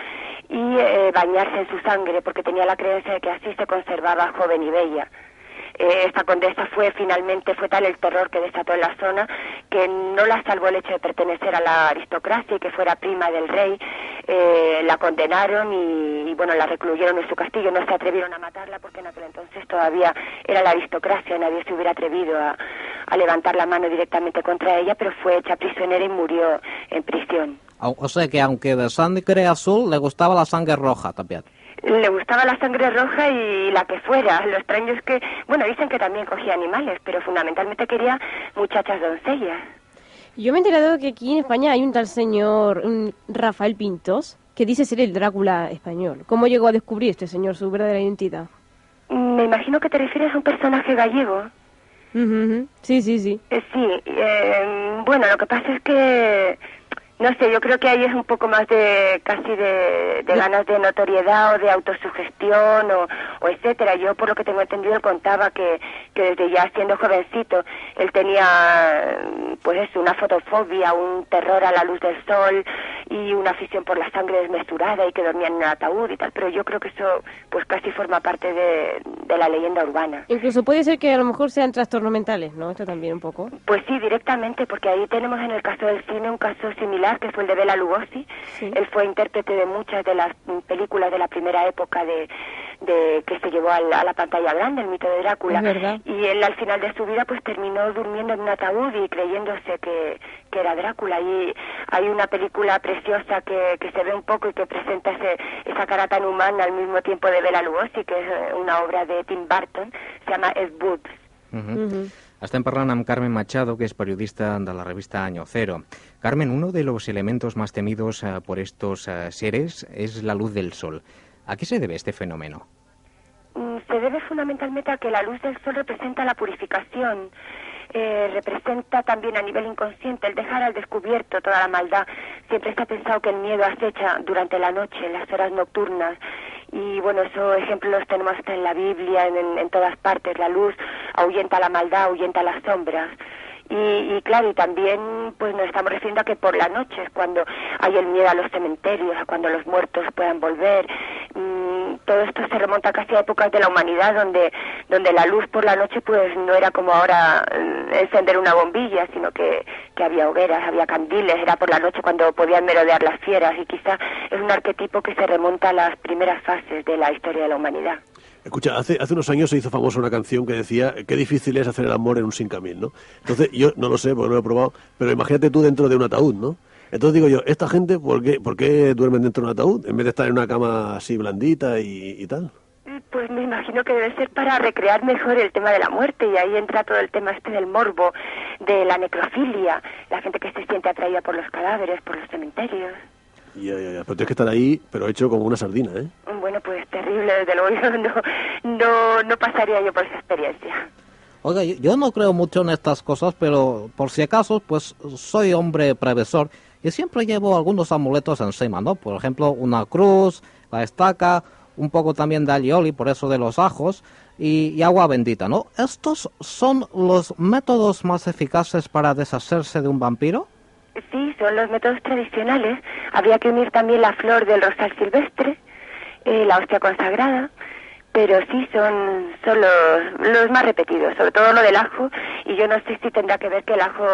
y eh, bañarse en su sangre, porque tenía la creencia de que así se conservaba joven y bella. Eh, esta condesa fue finalmente, fue tal el terror que desató en la zona que no la salvó el hecho de pertenecer a la aristocracia y que fuera prima del rey. Eh, la condenaron y, y, bueno, la recluyeron en su castillo. No se atrevieron a matarla porque en aquel entonces todavía era la aristocracia, nadie se hubiera atrevido a, a levantar la mano directamente contra ella, pero fue hecha prisionera y murió en prisión. O sea que aunque de sangre azul le gustaba la sangre roja también. Le gustaba la sangre roja y la que fuera. Lo extraño es que, bueno, dicen que también cogía animales, pero fundamentalmente quería muchachas doncellas. Yo me he enterado que aquí en España hay un tal señor mm, Rafael Pintos que dice ser el Drácula español. ¿Cómo llegó a descubrir este señor su verdadera identidad? Me imagino que te refieres a un personaje gallego. Sí, sí, sí. Eh, sí, eh, bueno, lo que pasa es que, no sé, yo creo que ahí es un poco más de, casi de, de ganas de notoriedad o de autosugestión o, o etcétera. Yo, por lo que tengo entendido, él contaba que, que desde ya siendo jovencito, él tenía, pues eso, una fotofobia, un terror a la luz del sol y una afición por la sangre desmesurada y que dormía en un ataúd y tal, pero yo creo que eso, pues casi forma parte de, de la leyenda urbana. Incluso puede ser que a lo mejor sean trastornos mentales, ¿no? Esto también un poco. Pues sí, directamente, porque ahí tenemos en el caso del cine un caso similar, que fue el de Bela Lugosi. Él fue intérprete de muchas de las películas de la primera época de, de que se llevó al- a la pantalla grande, el mito de Drácula. Es. Y él al final de su vida pues terminó durmiendo en un ataúd y creyéndose que, que era Drácula. Y hay una película preciosa que, que se ve un poco y que presenta ese, esa cara tan humana al mismo tiempo de Bela Lugosi, que es eh, una obra de Tim Burton, se llama Ed Wood. Mhm. Estem parlant amb Carmen Machado, que es periodista de la revista Año Cero. Carmen, uno de los elementos más temidos eh, por estos eh, seres es la luz del sol. ¿A qué se debe este fenómeno? Mm, se debe fundamentalmente a que la luz del sol representa la purificación, eh, representa también a nivel inconsciente el dejar al descubierto toda la maldad. Siempre está pensado que el miedo acecha durante la noche, en las horas nocturnas. Y bueno, esos ejemplos los tenemos hasta en la Biblia, en, en- en todas partes. La luz ahuyenta la maldad, ahuyenta las sombras. Y, y claro, y también pues nos estamos refiriendo a que por la noche es cuando hay el miedo a los cementerios, a cuando los muertos puedan volver. Mm, todo esto se remonta casi a épocas de la humanidad donde, donde la luz por la noche pues no era como ahora mm, encender una bombilla, sino que, que había hogueras, había candiles, era por la noche cuando podían merodear las fieras y quizá es un arquetipo que se remonta a las primeras fases de la historia de la humanidad. Escucha, hace, hace unos años se hizo famosa una canción que decía qué difícil es hacer el amor en un sin camino, ¿no? Entonces, yo no lo sé porque no lo he probado, pero imagínate tú dentro de un ataúd, ¿no? Entonces digo yo, ¿esta gente por qué, por qué duermen dentro de un ataúd en vez de estar en una cama así blandita y, y tal? Pues me imagino que debe ser para recrear mejor el tema de la muerte y ahí entra todo el tema este del morbo, de la necrofilia, la gente que se siente atraída por los cadáveres, por los cementerios. Ya, ya, ya. Pero tienes que estar ahí, pero hecho como una sardina, ¿eh? Bueno, pues terrible, desde luego <laughs> yo no, no, no pasaría yo por esa experiencia. Oiga, yo- no creo mucho en estas cosas, pero por si acaso, pues soy hombre previsor y siempre llevo algunos amuletos encima, ¿no? Por ejemplo, una cruz, la estaca, un poco también de alioli, por eso de los ajos, y, y agua bendita, ¿no? ¿Estos son los métodos más eficaces para deshacerse de un vampiro? Sí, son los métodos tradicionales. Habría que unir también la flor del rosal silvestre, eh, la hostia consagrada, pero sí son, son los, los más repetidos, sobre todo lo del ajo, y yo no sé si tendrá que ver que el ajo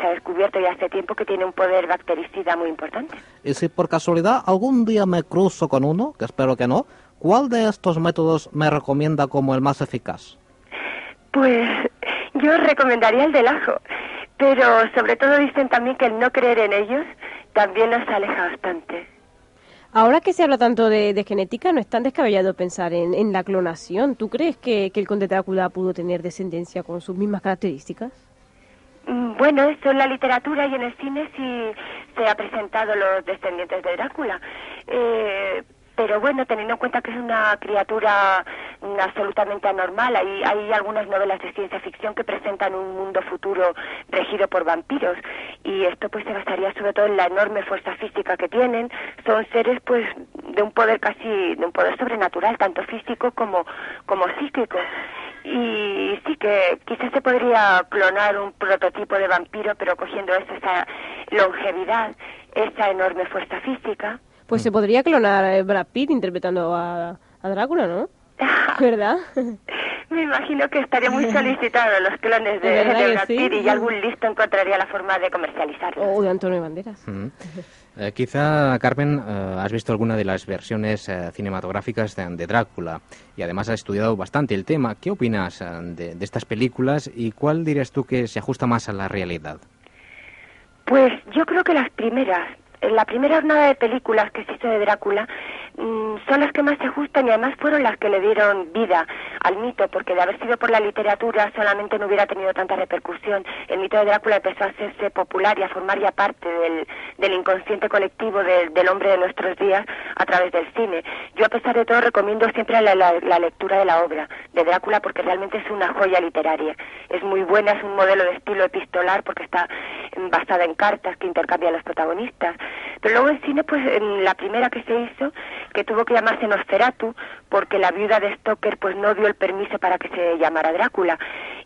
se ha descubierto ya hace tiempo que tiene un poder bactericida muy importante. Y si por casualidad algún día me cruzo con uno, que espero que no, ¿cuál de estos métodos me recomienda como el más eficaz? Pues yo recomendaría el del ajo, pero sobre todo dicen también que el no creer en ellos también nos aleja bastante. Ahora que se habla tanto de, de genética, no es tan descabellado pensar en, en la clonación. ¿Tú crees que, que el conde Drácula pudo tener descendencia con sus mismas características? Mm, Bueno, eso en la literatura y en el cine sí se ha presentado los descendientes de Drácula. Eh, pero bueno, teniendo en cuenta que es una criatura absolutamente anormal, hay, hay algunas novelas de ciencia ficción que presentan un mundo futuro regido por vampiros y esto pues se basaría sobre todo en la enorme fuerza física que tienen. Son seres pues de un poder casi, de un poder sobrenatural, tanto físico como, como psíquico. Y sí que quizás se podría clonar un prototipo de vampiro, pero cogiendo eso, esa longevidad, esa enorme fuerza física. Pues se podría clonar eh, Brad Pitt interpretando a, a Drácula, ¿no? <laughs> ¿Verdad? Me imagino que estaría muy solicitado los clones <laughs> de, ¿De sí? Y algún listo encontraría la forma de comercializarlo. O de Antonio Banderas. Mm. Eh, quizá, Carmen, eh, has visto alguna de las versiones eh, cinematográficas de, de Drácula y además has estudiado bastante el tema. ¿Qué opinas eh, de, de estas películas y cuál dirías tú que se ajusta más a la realidad? Pues yo creo que las primeras, en la primera jornada de películas que se hizo de Drácula, son las que más se ajustan y además fueron las que le dieron vida al mito, porque de haber sido por la literatura solamente no hubiera tenido tanta repercusión. El mito de Drácula empezó a hacerse popular y a formar ya parte del, del inconsciente colectivo de- del hombre de nuestros días a través del cine. Yo, a pesar de todo, recomiendo siempre la, la- la lectura de la obra de Drácula porque realmente es una joya literaria. Es muy buena, es un modelo de estilo epistolar porque está mm, basada en cartas que intercambian los protagonistas. Pero luego en cine, pues en la primera que se hizo, que tuvo que llamarse Nosferatu, porque la viuda de Stoker pues no dio el permiso para que se llamara Drácula.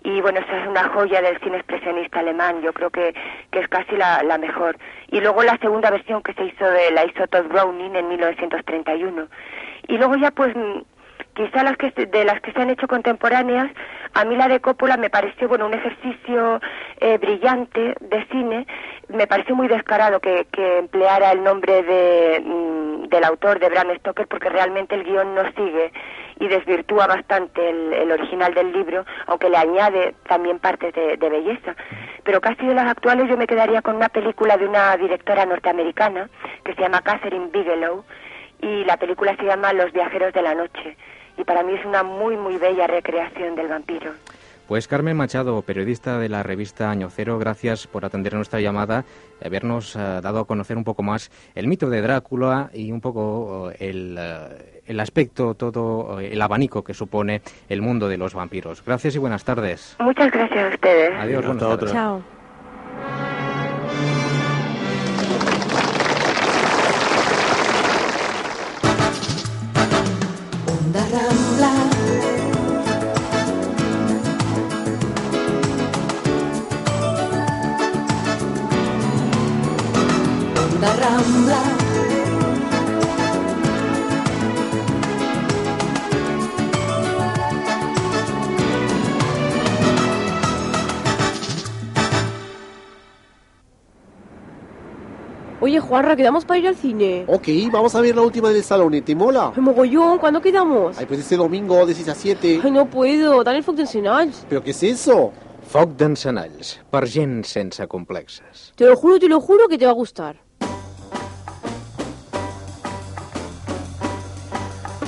Y bueno, esa es una joya del cine expresionista alemán, yo creo que, que es casi la, la mejor. Y luego la segunda versión que se hizo de la hizo Browning en 1931. Y luego ya pues quizá las que de las que se han hecho contemporáneas, a mí la de Coppola me pareció bueno un ejercicio eh, brillante de cine, me pareció muy descarado que, que empleara el nombre de, mm, del autor de Bram Stoker porque realmente el guion no sigue y desvirtúa bastante el, el original del libro, aunque le añade también partes de, de belleza. Pero casi de las actuales yo me quedaría con una película de una directora norteamericana que se llama Catherine Bigelow y la película se llama Los viajeros de la noche y para mí es una muy muy bella recreación del vampiro. Pues Carmen Machado, periodista de la revista Año Cero, gracias por atender nuestra llamada y habernos eh, dado a conocer un poco más el mito de Drácula y un poco eh, el, eh, el aspecto, todo el abanico que supone el mundo de los vampiros. Gracias y buenas tardes. Muchas gracias a ustedes. Adiós, buenas Hasta tardes. Chao. Oye, Juanra, ¿quedamos para ir al cine? Ok, vamos a ver la última del salón, ¿te mola? Ay, mogollón, ¿cuándo quedamos? Ay, pues este domingo de 6 a 7. Ay, no puedo, dan el Foc d'Encenalls. ¿Pero qué es eso? Foc d'encenalls, per gent sense complexes. Te lo juro, te lo juro que te va a gustar.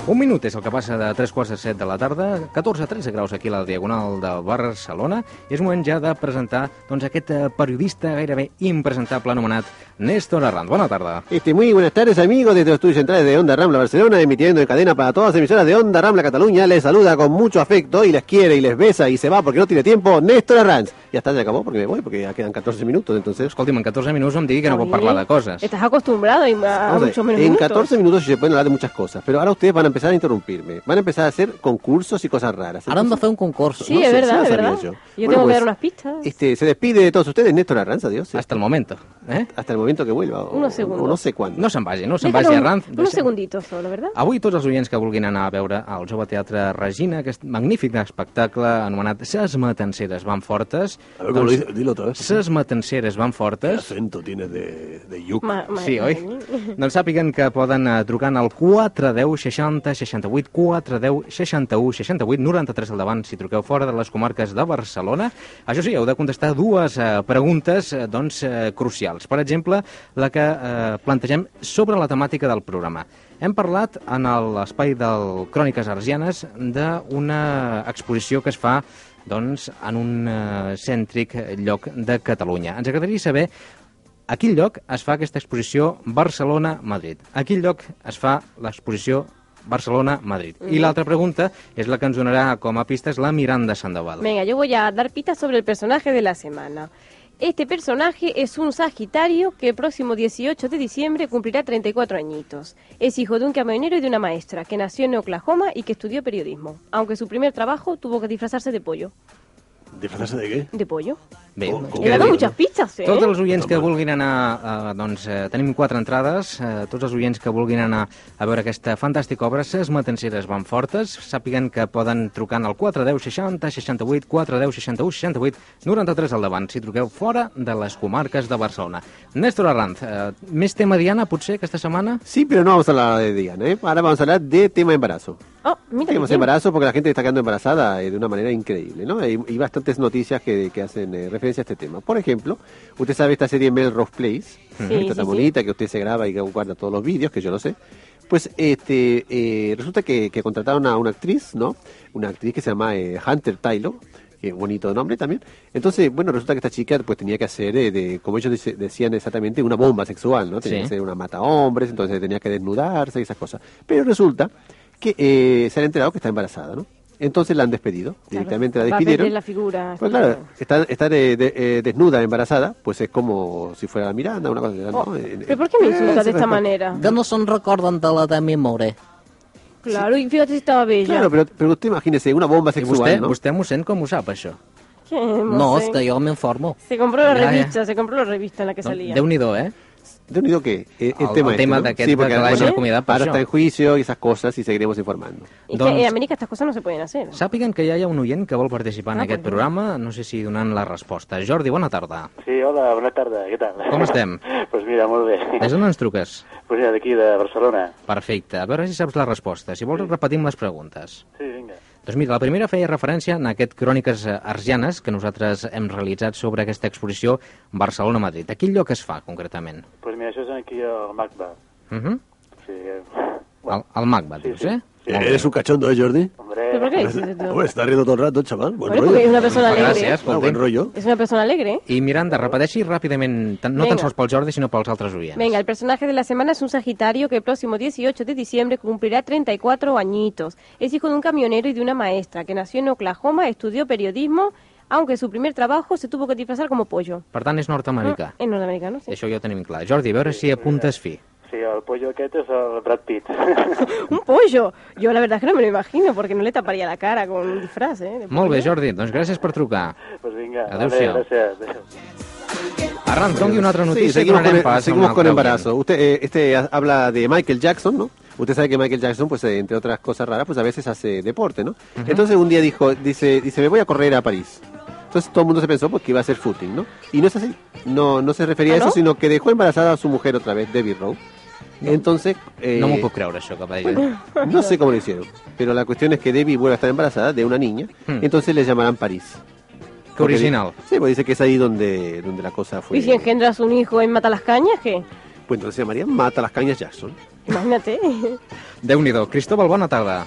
Un minut és el que passa de 3 quarts de 7 de la tarda, 14-13 graus aquí a la Diagonal de Barcelona. És moment ja de presentar doncs, aquest eh, periodista gairebé impresentable anomenat Néstor Arrand. Bona tarda. Este, muy buenas tardes amigos desde los estudios centrales de Onda Rambla Barcelona, emitiendo en cadena para todas las emisoras de Onda Rambla Cataluña. Les saluda con mucho afecto y les quiere y les besa y se va porque no tiene tiempo, Néstor Arranz. Ya está, ya acabó porque me voy, porque ya quedan 14 minutos, entonces... Escolti'm, en 14 minuts no em digui que no pot parlar de coses. Estás acostumbrado a, a Vamos a ver, mucho menos en minutos. 14 minutos se pueden hablar de muchas cosas, pero ahora ustedes van a empezar a interrumpirme. Van a empezar a hacer concursos y cosas raras. De hacer un concurso. Sí, No es sé, verdad, es verdad. yo. Yo, Bueno, tengo que pues, dar unas pistas. Este, se despide de todos ustedes Néstor Arranz, adiós. Hasta el momento. Eh? Hasta el momento que vuelva. O, Unos segundos. o no sé cuándo. No se'n vagi, no se'n Déjalo vagi, un- Arranz. Unos segunditos solo, ¿verdad? Avui tots els oients que vulguin anar a veure el Jove Teatre Regina, aquest magnífic espectacle anomenat Ses Matanceres van fortes. A lo dice, dilo otra vez. Ses Matanceres van ¿Qué fortes. acento tienes de, de yuc? Ma- ma- Sí, oi? doncs sàpiguen que poden eh, trucant al 410 60 68 410 61 68 93 al davant si truqueu fora de les comarques de Barcelona. Això sí, heu de contestar dues eh, preguntes eh, doncs, eh, crucials. Per exemple, la que eh, plantegem sobre la temàtica del programa. Hem parlat en l'espai del Cròniques Argianes d'una exposició que es fa doncs, en un eh, cèntric lloc de Catalunya. Ens agradaria saber a quin lloc es fa aquesta exposició Barcelona-Madrid? A quin lloc es fa l'exposició Barcelona-Madrid? I l'altra pregunta és la que ens donarà com a pistes la Miranda Sandoval. Venga, yo voy a dar pistas sobre el personaje de la semana. Este personaje es un Sagitario que el próximo 18 de diciembre cumplirá 34 añitos. Es hijo de un camionero y de una maestra que nació en Oklahoma y que estudió periodismo, aunque su primer trabajo tuvo que disfrazarse de pollo. ¿Disfrazarse de qué? ¿De pollo? Bé, Com- com He dado que- muchas pistas, ¿eh? Tots els oients que vulguin anar, eh, doncs eh, tenim quatre entrades, eh, tots els oients que vulguin anar a veure aquesta fantàstica obra, ses matanceres van fortes, sàpiguen que poden trucant al 410 60 68 410 61 68 93 al davant, si truqueu fora de les comarques de Barcelona. Néstor Arranz, eh, més tema Diana, potser, aquesta setmana? Sí, pero no vamos a hablar de Diana, ¿eh? Ahora vamos a hablar de tema embarazo. Oh, mira. Tenemos embarazo porque la gente está quedando embarazada eh, de una manera increíble, ¿no? Hay, hay bastantes noticias que, que hacen eh, referencia referencia a este tema. Por ejemplo, usted sabe esta serie Melrose Place, Sí, esta tan sí. bonita que usted se graba y que guarda todos los vídeos, que yo lo sé. Pues este eh, resulta que, que contrataron a una actriz, ¿no? Una actriz que se llama eh, Hunter Taylor, que bonito nombre también. Entonces, bueno, resulta que esta chica pues tenía que hacer, eh, de, como ellos dice- decían exactamente, una bomba sexual, ¿no? Tenía que ser una mata hombres, entonces tenía que desnudarse y esas cosas. Pero resulta que eh, se han enterado que está embarazada, ¿no? Entonces la han despedido, directamente la Va a despidieron. la figura. Pues claro, estar, estar eh, de- eh, desnuda, embarazada, pues es como si fuera Miranda, una cosa así, ¿no? Oh, Eh, ¿Pero por qué me insultas de sí, esta sí. manera? Que no se'n recorden de la Demi Moore. Claro, y fíjate si estaba bella. Claro, pero, pero usted imagínese, una bomba sexual, vostè, ¿no? vostè mossèn com ho sap, això? ¿Qué? No, és que jo m'informo. Se compró la Ya, ya. revista, se compró la revista en la que salía. Déu-n'hi-do, eh? ¿De unido qué? Eh, El, El- tema, el tema este, ¿no? d'aquest Sí, porque que l'hagin bueno, acomiadat per ahora això. está en juicio y esas cosas y seguiremos informando. Y que en América estas cosas no se pueden hacer. Sàpiguen que ja hi ha un oient que vol participar en Ah, aquest pues programa, no sé si donant la resposta. Jordi, bona tarda. Sí, hola, bona tarda, què tal? Com estem? <laughs> pues mira, molt bé. Des d'on ens truques? Pues mira, d'aquí de Barcelona. Perfecte, a veure si saps la resposta. Si vols repetim les preguntes. Sí, vinga. Doncs mira, la primera feia referència a aquest Cròniques Arsianes que nosaltres hem realitzat sobre aquesta exposició Barcelona-Madrid. A quin lloc es fa, concretament? Pues mira, això és aquí al MACBA. Uh -huh. Sí, eh, Al, al MACBA, dius, eh? Eh, Eres un cachondo, ¿eh, Jordi? hombre... ¿Pero por qué dices esto? Hombre, está riendo todo el rato, chaval. Buen Bueno, rollo. porque es una persona alegre. Gràcies, Ah, buen rollo. Es una persona alegre. I Miranda, repeteixi ràpidament, tan- no Venga. tan sols pel Jordi, sinó pels altres oients. Venga, el personaje de la semana es un Sagitario que el próximo 18 de diciembre cumplirá 34 añitos. Es hijo de un camionero y de una maestra que nació en Oklahoma, estudió periodismo, aunque su primer trabajo se tuvo que disfrazar como pollo. Per tant, és nord-americà. En norteamericano, sí. Això ja ho tenim clar. Jordi, a veure si apuntes fi. Sí, el pollo aquest és el Brad Pitt. <laughs> Un pollo. Yo la verdad es que no me lo imagino porque no le taparía la cara con un disfraz, ¿eh? Molt bé. Jordi, doncs gràcies per trucar. pues vinga, Adéu-siau. vale. Adéu. Arran, doni una altra notícia Sí, seguimos, con, el- seguimos embarazo. Usted, eh, este ha- habla de Michael Jackson, ¿no? Usted sabe que Michael Jackson, pues eh, entre otras cosas raras, pues a veces hace deporte, ¿no? Entonces un día dijo, dice, dice, me voy a correr a París. Entonces todo el mundo se pensó pues, que iba a hacer footing, ¿no? Y no es así. No, no se refería ¿Ah, a eso, no? sino que dejó embarazada a su mujer otra vez, Debbie Rowe. Entonces... eh, No m'ho puc creure, això, que va dir. no sé cómo lo hicieron, pero la cuestión es que Debbie vuelve a estar embarazada de una niña, Hmm. entonces le llamarán París. Qué original. Sí, pues dice que es ahí donde, donde la cosa fue. ¿Y si engendras un hijo en Mata las Cañas, qué? Pues entonces se llamaría Mata las Cañas Jackson. Imagínate. Déu-n'hi-do. Cristóbal, bona tarda.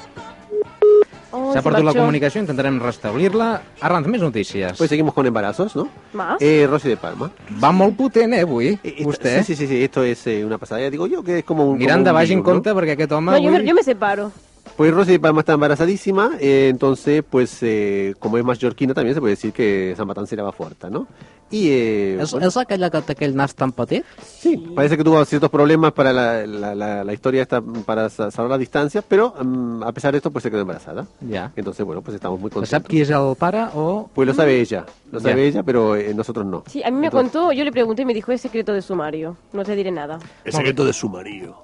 Oh, S'ha se perdut la marchó. comunicació, intentarem restablir-la. Arran, més notícies. Pues seguimos con embarazos, ¿no? ¿Más? Eh, Rosy de Palma. Va molt potent, eh, avui, Esta- vostè. Sí, sí, sí, sí, esto es eh, una pasada. Ya digo yo que es como un. Miranda, vagi en compte perquè aquest home No, yo me, avui... yo me separo. Pues Rosy de Palma está embarazadísima, eh, entonces, pues, eh, como es mallorquina, también se puede decir que San Matán se la va fuerte, ¿no? Y. Eh, És, bueno, aquella que té aquell nas tan petit? Sí, parece que tuvo ciertos problemas para la, la, la, la historia esta, para sa- salvar las distancias, pero mm, a pesar de esto, pues se quedó embarazada. Ja. Entonces, bueno, pues estamos muy contentos. sap qui és el pare o... Pues lo sabe ella, lo Ya. sabe ella, pero eh, nosotros no. Sí, a mí me Entonces- contó, yo le pregunté y me dijo, es secreto de sumario. No te diré nada. El secreto de su marido.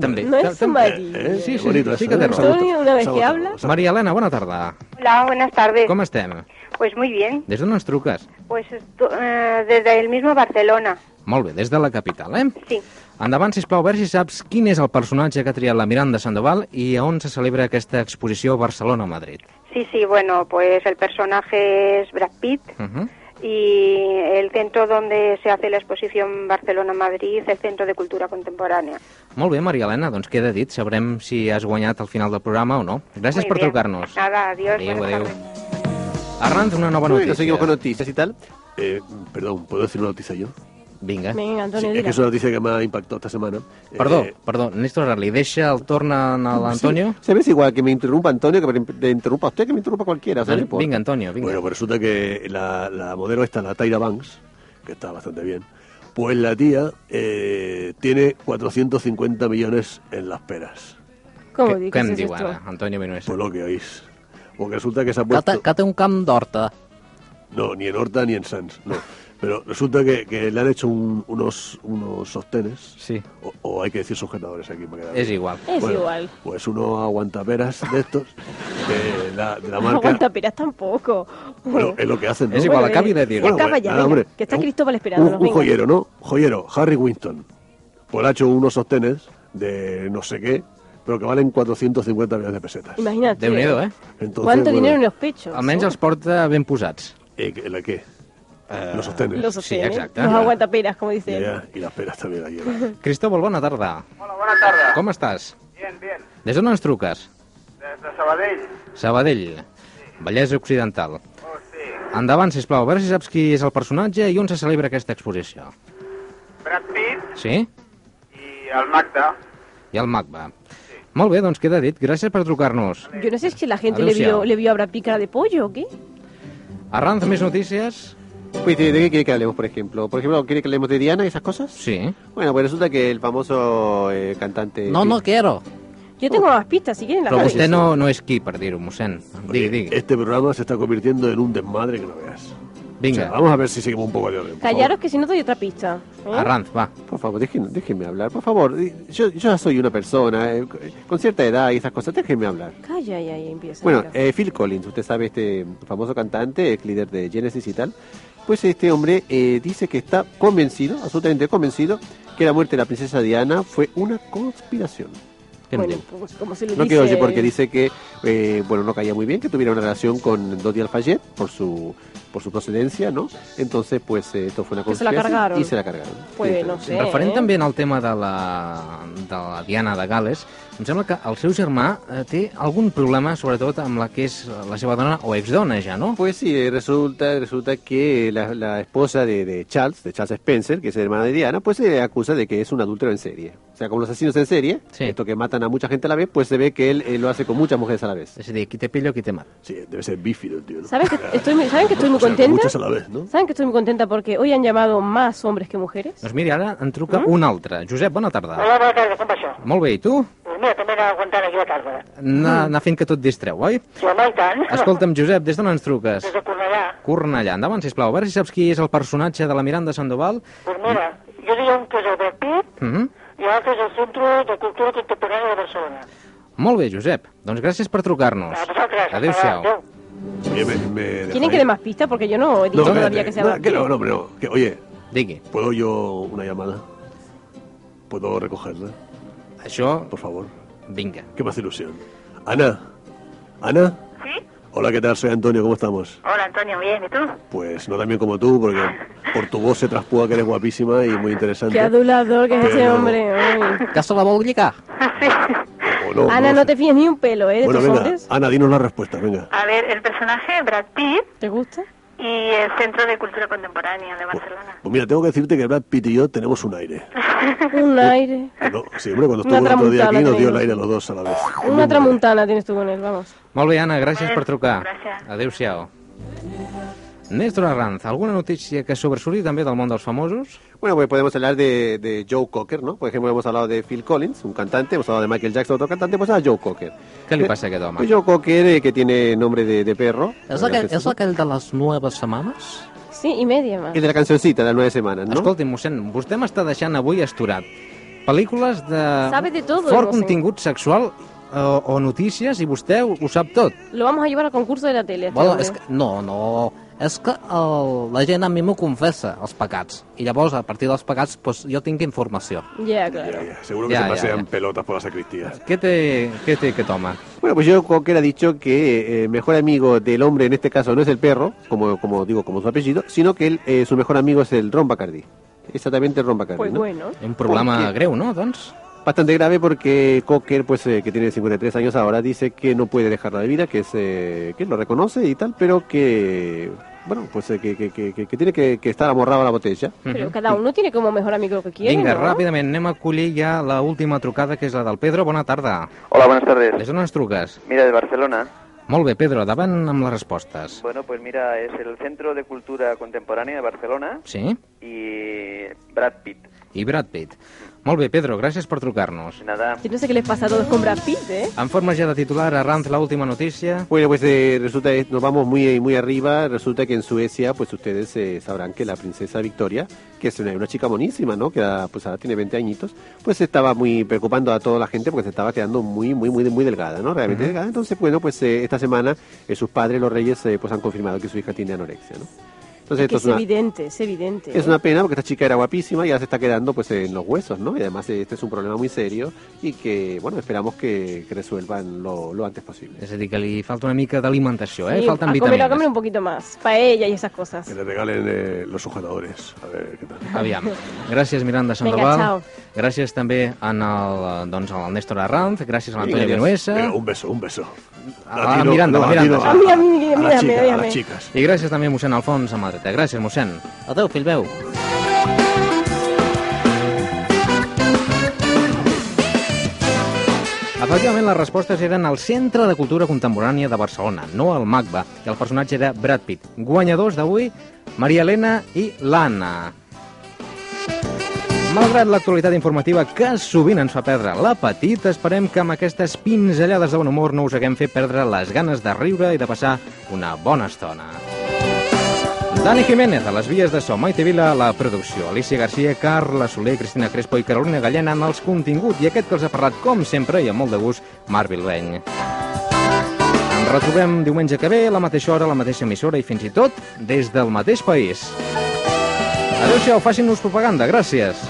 També. No es sumario. Eh, Sí, sí, bonito sí que té Nos raó. ha Antonio, una vez que habla. Maria Elena, bona tarda. Hola, buenas tardes. Com estem? Pues muy bien. Des d'on ens truques? Pues esto- eh, desde el mismo Barcelona. Molt bé, des de la capital, eh? Sí. Endavant, sisplau, a veure si saps quin és el personatge que ha triat la Miranda Sandoval i a on se celebra aquesta exposició Barcelona-Madrid. Sí, sí, bueno, pues el personaje es Brad Pitt Uh -huh. Y el centro donde se hace la exposición Barcelona-Madrid, el Centro de Cultura Contemporánea. Molt bé, Maria Elena, doncs queda dit. Sabrem si has guanyat al final del programa o no. Gràcies Muy per trucar-nos. Nada, adiós. Adéu, adéu. tardes. Arran, una nova Bueno, notícia. seguimos con noticias y tal. Eh, perdón, ¿puedo decir una noticia yo? Vinga. Venga, Sí, Antonio, es que diga. es una noticia que me ha impactado esta semana. Perdó, Eh, perdó, Néstor Arli, deixa el torn a l'Antonio? Se ve igual que me interrumpa Antonio, que me interrumpa usted, que me interrumpa cualquiera. Importa. Vinga, Antonio, vinga. Bueno, pues resulta que la, la modelo esta, la Tyra Banks, que está bastante bien, pues la tía eh, tiene 450 millones en las peras. ¿Cómo dices què em esto? Antonio Vinuesa? Por lo que oís. Porque resulta que se ha puesto... té un camp d'horta. No, ni en Horta ni en Sans, no. Pero resulta que, que le han hecho un- unos, unos sostenes, Sí. o, o hay que decir sujetadores aquí para quedar bien. igual. Es Bueno, igual. Pues unos aguantaperas de estos, de la, de la No marca... aguanta peras tampoco. Bueno, es lo que hacen, ¿no? És igual, de dir. Bueno, Acaba pues, ya, nada, venga, hombre. que está Un- Cristóbal Un, esperándonos. un venga. joyero, ¿no? Joyero, Harry Winston. Pues ha hecho unos sostenes de no sé qué, pero que valen 450 millones de pesetas. Imagínate. Déu-n'hi-do, eh? Entonces, ¿Cuánto bueno, dinero en los pechos? Almenys els porta ben posats. Eh, ¿La qué? Eh, Lo sostenes. Los Sí, sostiene. exacte. Los aguantaperas, como dice Ya, él. ya, y las peras también la llevan. <laughs> Cristóbal, bona tarda. Hola, bona tarda. Com estàs? Bien, bien. Des d'on ens truques? Des de Sabadell. Sabadell. Vallès Occidental. Oh, sí. Endavant, sisplau, a veure si saps qui és el personatge i on se celebra aquesta exposició. Brad Pitt Sí? i el Magda. I el MACBA. Molt bé, doncs queda dit. Gràcies per trucar-nos. Yo no sé si la gente le vio, le vio a Brad Pitt cara de pollo o qué. Arranz, més notícies? Pues, ¿de, de qué quiere que hablemos, por ejemplo? Por ejemplo, ¿quiere que hablemos de Diana y esas cosas? Sí. Bueno, pues resulta que el famoso eh, cantante... No, no quiero. Yo tengo más pistas, si quieren la Però saben. vostè no, no és qui per dir-ho, mossèn. Digui, digui. Este programa se está convirtiendo en un desmadre que no veas. Vinga. O sea, vamos a ver si seguimos un poco de orden. Callaros que si no doy otra pista. ¿eh? Arranz, va. Por favor, déjenme, déjenme hablar, por favor. Yo, yo ya soy una persona eh, con cierta edad y esas cosas, déjenme hablar. Calla y ahí empieza. Bueno, eh, Phil Collins, usted sabe, este famoso cantante, ex líder de Genesis y tal, pues este hombre eh, dice que está convencido, absolutamente convencido, que la muerte de la princesa Diana fue una conspiración. Bueno, pues, como se le No dice... que oye, porque dice que, eh, bueno, no caía muy bien que tuviera una relación con Dodi Al-Fayed por su, por su procedencia, ¿no? Entonces, pues eh, esto fue una Que se la conspiración cargaron. y se la cargaron. Pues no sé, Referent eh? també al tema de la, de la Diana de Gales, em sembla que el seu germà eh, té algun problema, sobretot amb la que és la seva dona o exdona ja, no? Pues sí, eh, resulta, resulta que la, la esposa de, de Charles, de Charles Spencer, que es el hermano de Diana, pues se le acusa de que es un adúltero en serie. O sea, como los asesinos en serie, esto que matan a mucha gente a la vez, pues se ve que él eh, lo hace con muchas mujeres a la vez. Es decir, qui te pillo, qui te mata. Sí, debe ser bífido el tío. ¿no? ¿Saben que estoy muy, ¿saben que estoy <laughs> muy O sea, contenta? muchas a la vez, ¿no? ¿Saben que estoy muy contenta porque hoy han llamado más hombres que mujeres? Doncs miri, ara en truca Mm? un altre. Josep, bona tarda. Hola, bona tarda, com va això? Molt bé, i tu? Pues mira, també aguantant aquí la tarda. Anar, anar fent que tot distreu, oi? Sí, home, i tant. Escolta'm, Josep, des d'on ens truques? Des de Cornellà. Cornellà, endavant, sisplau. A veure si saps qui és el personatge de la Miranda Sandoval. Pues mira, jo diria un que és el Brad Pitt Mhm. I l'altre és el Centre de Cultura Contemporània de Barcelona. Molt bé, Josep. Doncs gràcies per trucar-nos. A vosaltres. Adéu-siau. Adéu. Oye, me, me ¿Quieren que dé más pistas? Porque yo no he dicho No, todavía que, que sea nada, Brad que no, no, no. Que, oye, Digui. ¿puedo yo una llamada? ¿Puedo recogerla? Això... Por favor. Venga. Qué más ilusión. Ana. Ana. ¿Sí? Hola, ¿qué tal? Soy Antonio, ¿cómo estamos? Hola, Antonio, bien, ¿y tú? Pues no tan bien como tú, porque por tu voz se traspúa que eres guapísima y muy interesante. Qué adulador que es ese hombre. uy. Que se la? O no, Ana, no te fíes ni un pelo, ¿eh? De Bueno, tus venga, hombres. Ana, dinos la respuesta, venga. A ver, el personaje, Brad Pitt. ¿Te gusta? Y el Centro de Cultura Contemporánea de Barcelona. Pues mira, tengo que decirte que Brad Pitt y yo tenemos un aire. <laughs> Un aire. No, sí, hombre, cuando estuvo el otro día aquí nos dio el aire a los dos a la vez. Una tramuntana tienes tú con él, vamos. Molt bé, Anna, gràcies per trucar. Gràcies. Adéu-siau. Néstor Arranz, alguna notícia que sobresuri també del món dels famosos? Bueno, pues podemos hablar de, de Joe Cocker, ¿no? Por ejemplo, hemos hablado de Phil Collins, un cantante, hemos hablado de Michael Jackson, otro cantante, pues a Joe Cocker. Què li passa a aquest home? Pues Joe Cocker, eh, que tiene nombre de, de perro. És aquell, és aquell de les noves setmanes? Sí, i media más. El de la cancioncita de las nueve semanas, ¿no? Escolti, mossèn, vostè m'està deixant avui asturat. Pel·lícules de Sabe de todo, fort mossèn. contingut sexual o, o notícies i vostè ho, ho sap tot. Lo vamos a llevar al concurso de la tele. este Bueno, és que, no, no, és que el, la gent a mi m'ho confessa, els pecats. I llavors, a partir dels pecats, pues, jo tinc informació. Ya, claro. Seguro que se pasean pelotas por la sacristía. Què té, què té aquest home? Bueno, pues Joe Cocker ha dicho que eh, el mejor amigo del hombre en este caso no es el perro, como, como digo, como su apellido, sino que él, eh, su mejor amigo es el Ron Bacardi. Exactamente el Ron Bacardi, Pues ¿no? bueno. Un problema ¿Por qué? greu, no, doncs? Bastante grave porque Cocker, pues eh, que tiene 53 años ahora, dice que no puede dejar la bebida, que es eh, que lo reconoce y tal, pero que bueno, pues eh, que, que, que, que- tiene que, que estar amorrado a la botella. Pero cada uno tiene como mejor amigo lo que quiere, Vinga, ¿no? ràpidament, anem a acollir ja l'última trucada, que és la del Pedro. Bona tarda. Hola, buenas tardes. Des d'on ens truques? Mira, de Barcelona. Molt bé, Pedro, davant amb les respostes. Bueno, pues mira, es el Centro de Cultura Contemporánea de Barcelona Sí? y Brad Pitt. I Brad Pitt. Molt bé, Pedro, gràcies per trucar-nos. Nada. Yo no sé qué les pasa a todos con Brad Pitt, ¿eh? En forma ya de titular, Arranz, la última noticia. Bueno, pues eh, resulta, eh, nos vamos muy, muy arriba. Resulta que en Suecia, pues ustedes eh, sabrán que la princesa Victoria, que es una, una chica monísima, ¿no? Que pues ahora tiene 20 añitos, pues estaba muy preocupando a toda la gente porque se estaba quedando muy, muy, muy, muy delgada, ¿no? Realmente Ujú. delgada. Entonces, bueno, pues eh, esta semana eh, sus padres, los reyes, eh, pues han confirmado que su hija tiene anorexia, ¿no? Entonces, es, evidente, es evidente. Es una pena porque esta chica era guapísima y ya se está quedando pues en los huesos, ¿no? Y además eh, este es un problema muy serio y que, bueno, esperamos que, resuelvan lo, lo, antes posible. Es decir, que le falta una mica de alimentación, ¿eh? Un poquito más, paella y esas cosas. Que le regalen eh, los sujetadores, a ver què tal. Aviam. Miranda Sandoval. Vinga, chao. Gràcies també en Néstor Arranz, gràcies a un beso, un beso. A la Miranda, no, la Miranda. A, Amadreta. Gràcies, mossèn. Adéu, fill meu. Efectivament, les respostes eren al Centre de Cultura Contemporània de Barcelona, no al MACBA, i el personatge era Brad Pitt. Guanyadors d'avui, Maria Elena i l'Anna. Malgrat l'actualitat informativa que sovint ens fa perdre l'apetit, esperem que amb aquestes pinzellades de bon humor no us haguem fet perdre les ganes de riure i de passar una bona estona. Dani Jiménez, a les vies de so, Maite Vila, la producció, Alicia Garcia, Carla Soler, Cristina Crespo i Carolina Gallena en els continguts i aquest que els ha parlat, com sempre, i amb molt de gust, Marc Vilbeny. Ens retrobem diumenge que ve, a la mateixa hora, a la mateixa emissora i fins i tot des del mateix país. Adéu-siau, facin-nos propaganda. Gràcies.